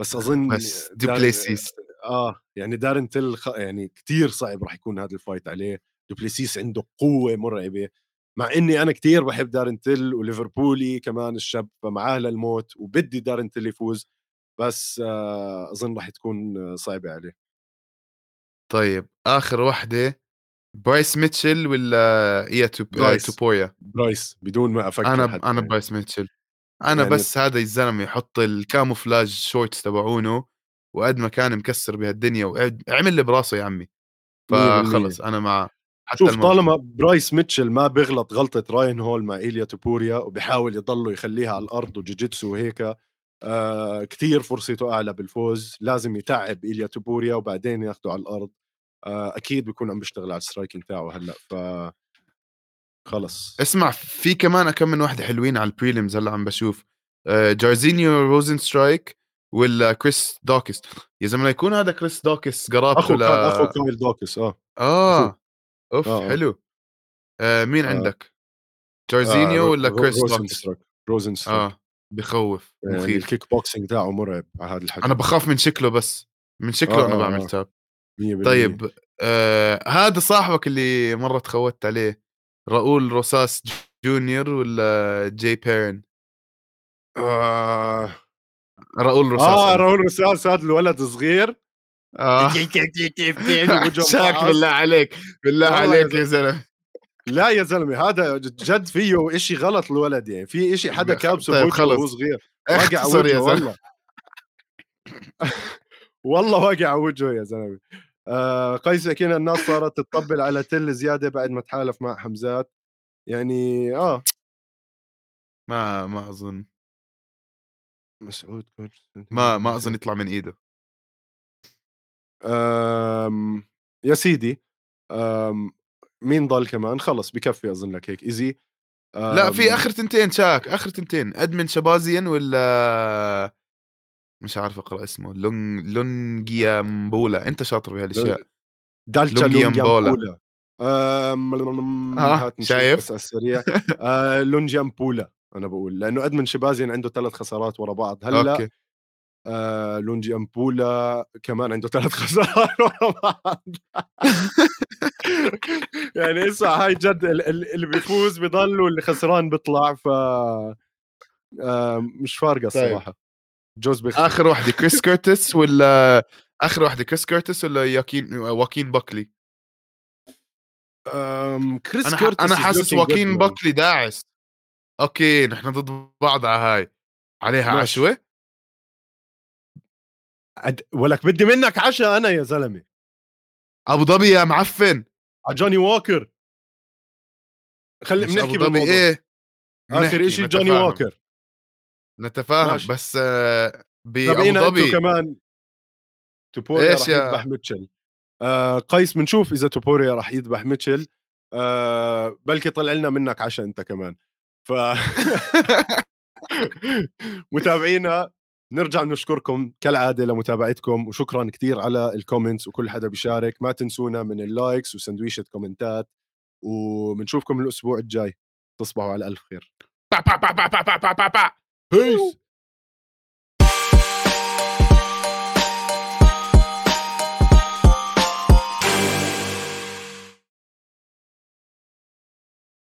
بس أظن بس دوبليسيس آه يعني دارن تيل خ... يعني كثير صعب راح يكون هذا الفايت عليه. دوبليسيس عنده قوة مرعبة. مع إني أنا كثير بحب دارن تيل وليفربولي كمان الشاب فمعاه للموت وبدي دارن تيل يفوز بس آه أظن راح تكون صعبة عليه طيب آخر وحدة برايس ميتشل ولا إيليا برايس. توبوريا برايس بدون ما أفكر أنا حتى أنا يعني. برايس ميتشل أنا يعني بس هذا الزلمة يحط ال camouflage shorts تبعونه وقد ما كان مكسر بهالدنيا وعمل اللي براسه يا عمي فخلص أنا مع حتى شوف طالما برايس ميتشل ما بيغلط غلطة راين هول مع إيليا توبوريا وبيحاول يضله يخليها على الأرض وجوجيتسو وهيك آه كثير فرصته أعلى بالفوز. لازم يتعب إيليا توبوريا وبعدين ياخده على الأرض. آه أكيد بيكون عم بيشتغل على ال striking تاعه هلأ ف خلص. اسمع في كمان كم من واحدة حلوين على ال prelims هلأ عم بشوف. آه جارزينيو روزن سترايك ولا كريس دوكس يا زلمة يكون هذا كريس دوكس قرابته أخو ل... أخو كايل دوكس آه. آه. أوف آه. حلو. آه مين آه. عندك؟ جارزينيو آه. ولا كريس دوكس روزن سترايك آه بخوف يعني مخيف. الكيك بوكسينج تاعه مرعب على هذا الحكي. أنا بخاف من شكله بس من شكله آه أنا بعمل آه. tap. طيب آه هذا صاحبك اللي مرة تخوت عليه راؤول روساس جونيور ولا جاي بيرن آه. راؤول روساس آه راؤول روساس هذا الولد صغير [LAUGHS] شاك بالله عليك بالله عليك يا زلمة. لا يا زلمة هذا جد فيه إشي غلط الولد يعني. في إشي حدا كابسه طيب خلص. وهو صغير. [LAUGHS] واقع وجهه والله. والله واقع وجهه يا زلمة. آه قيس أكيد الناس صارت تطبل على تل زيادة بعد ما تحالف مع حمزات. يعني آه. ما ما أظن. مسعود ما ما أظن يطلع من إيده. آم يا سيدي آم مين ضل كمان؟ خلص بكفي أظن لك هيك. إيزي لا في آخر تنتين شاك آخر تنتين. أدمن شبازيان ولا مش عارف أقرأ اسمه. لون لونجيامبولا. أنت شاطر بهالاشياء دالتا لونجيامبولا. آه شايف؟ بس السريع. آه لونجيامبولا أنا بقول. لأنه أدمن شبازيان عنده ثلاث خسارات ورا بعض. هلأ أوكي. آه لونجي أمبولا كمان عنده ثلاث [LAUGHS] خسارات بعض يعني اسمع هاي جد اللي بيفوز بضل واللي خسران بيطلع ف آه مش فارقة طيب. الصراحة. جوز بيختار. آخر واحدة كريس كيرتس ولا [LAUGHS] آخر واحدة كريس كيرتس ولا ياكين واكين باكلي آمم كريس أنا كيرتس is حاسس واكين. باكلي داعس. أوكي، نحن ضد بعض على هاي. عليها ماشي. عشوة؟ أد ولك بدي منك عشا أنا يا زلمة. أبو ظبي يا معفن. على جوني ووكر. خلّي بنحكي بالموضوع. إيه، آخر بنحكي إشي جوني. ووكر. نتفاهم ماشي. بس تابعينا أنتم ظبي كمان توبوريا إيش راح يا يذبح ميتشل. آآ قيس بنشوف إذا توبوريا راح يذبح ميتشل. آآ بلكي طلع لنا منك عشا أنت كمان. ف [LAUGHS] [LAUGHS] متابعينا نرجع نشكركم كالعادة لمتابعتكم وشكرًا كتير على ال comments وكل حدا بيشارك، ما تنسونا من ال likes وسندويشة كومنتات وبنشوفكم الأسبوع الجاي. تصبحوا على ألف خير. با با با با با با با با. Peace.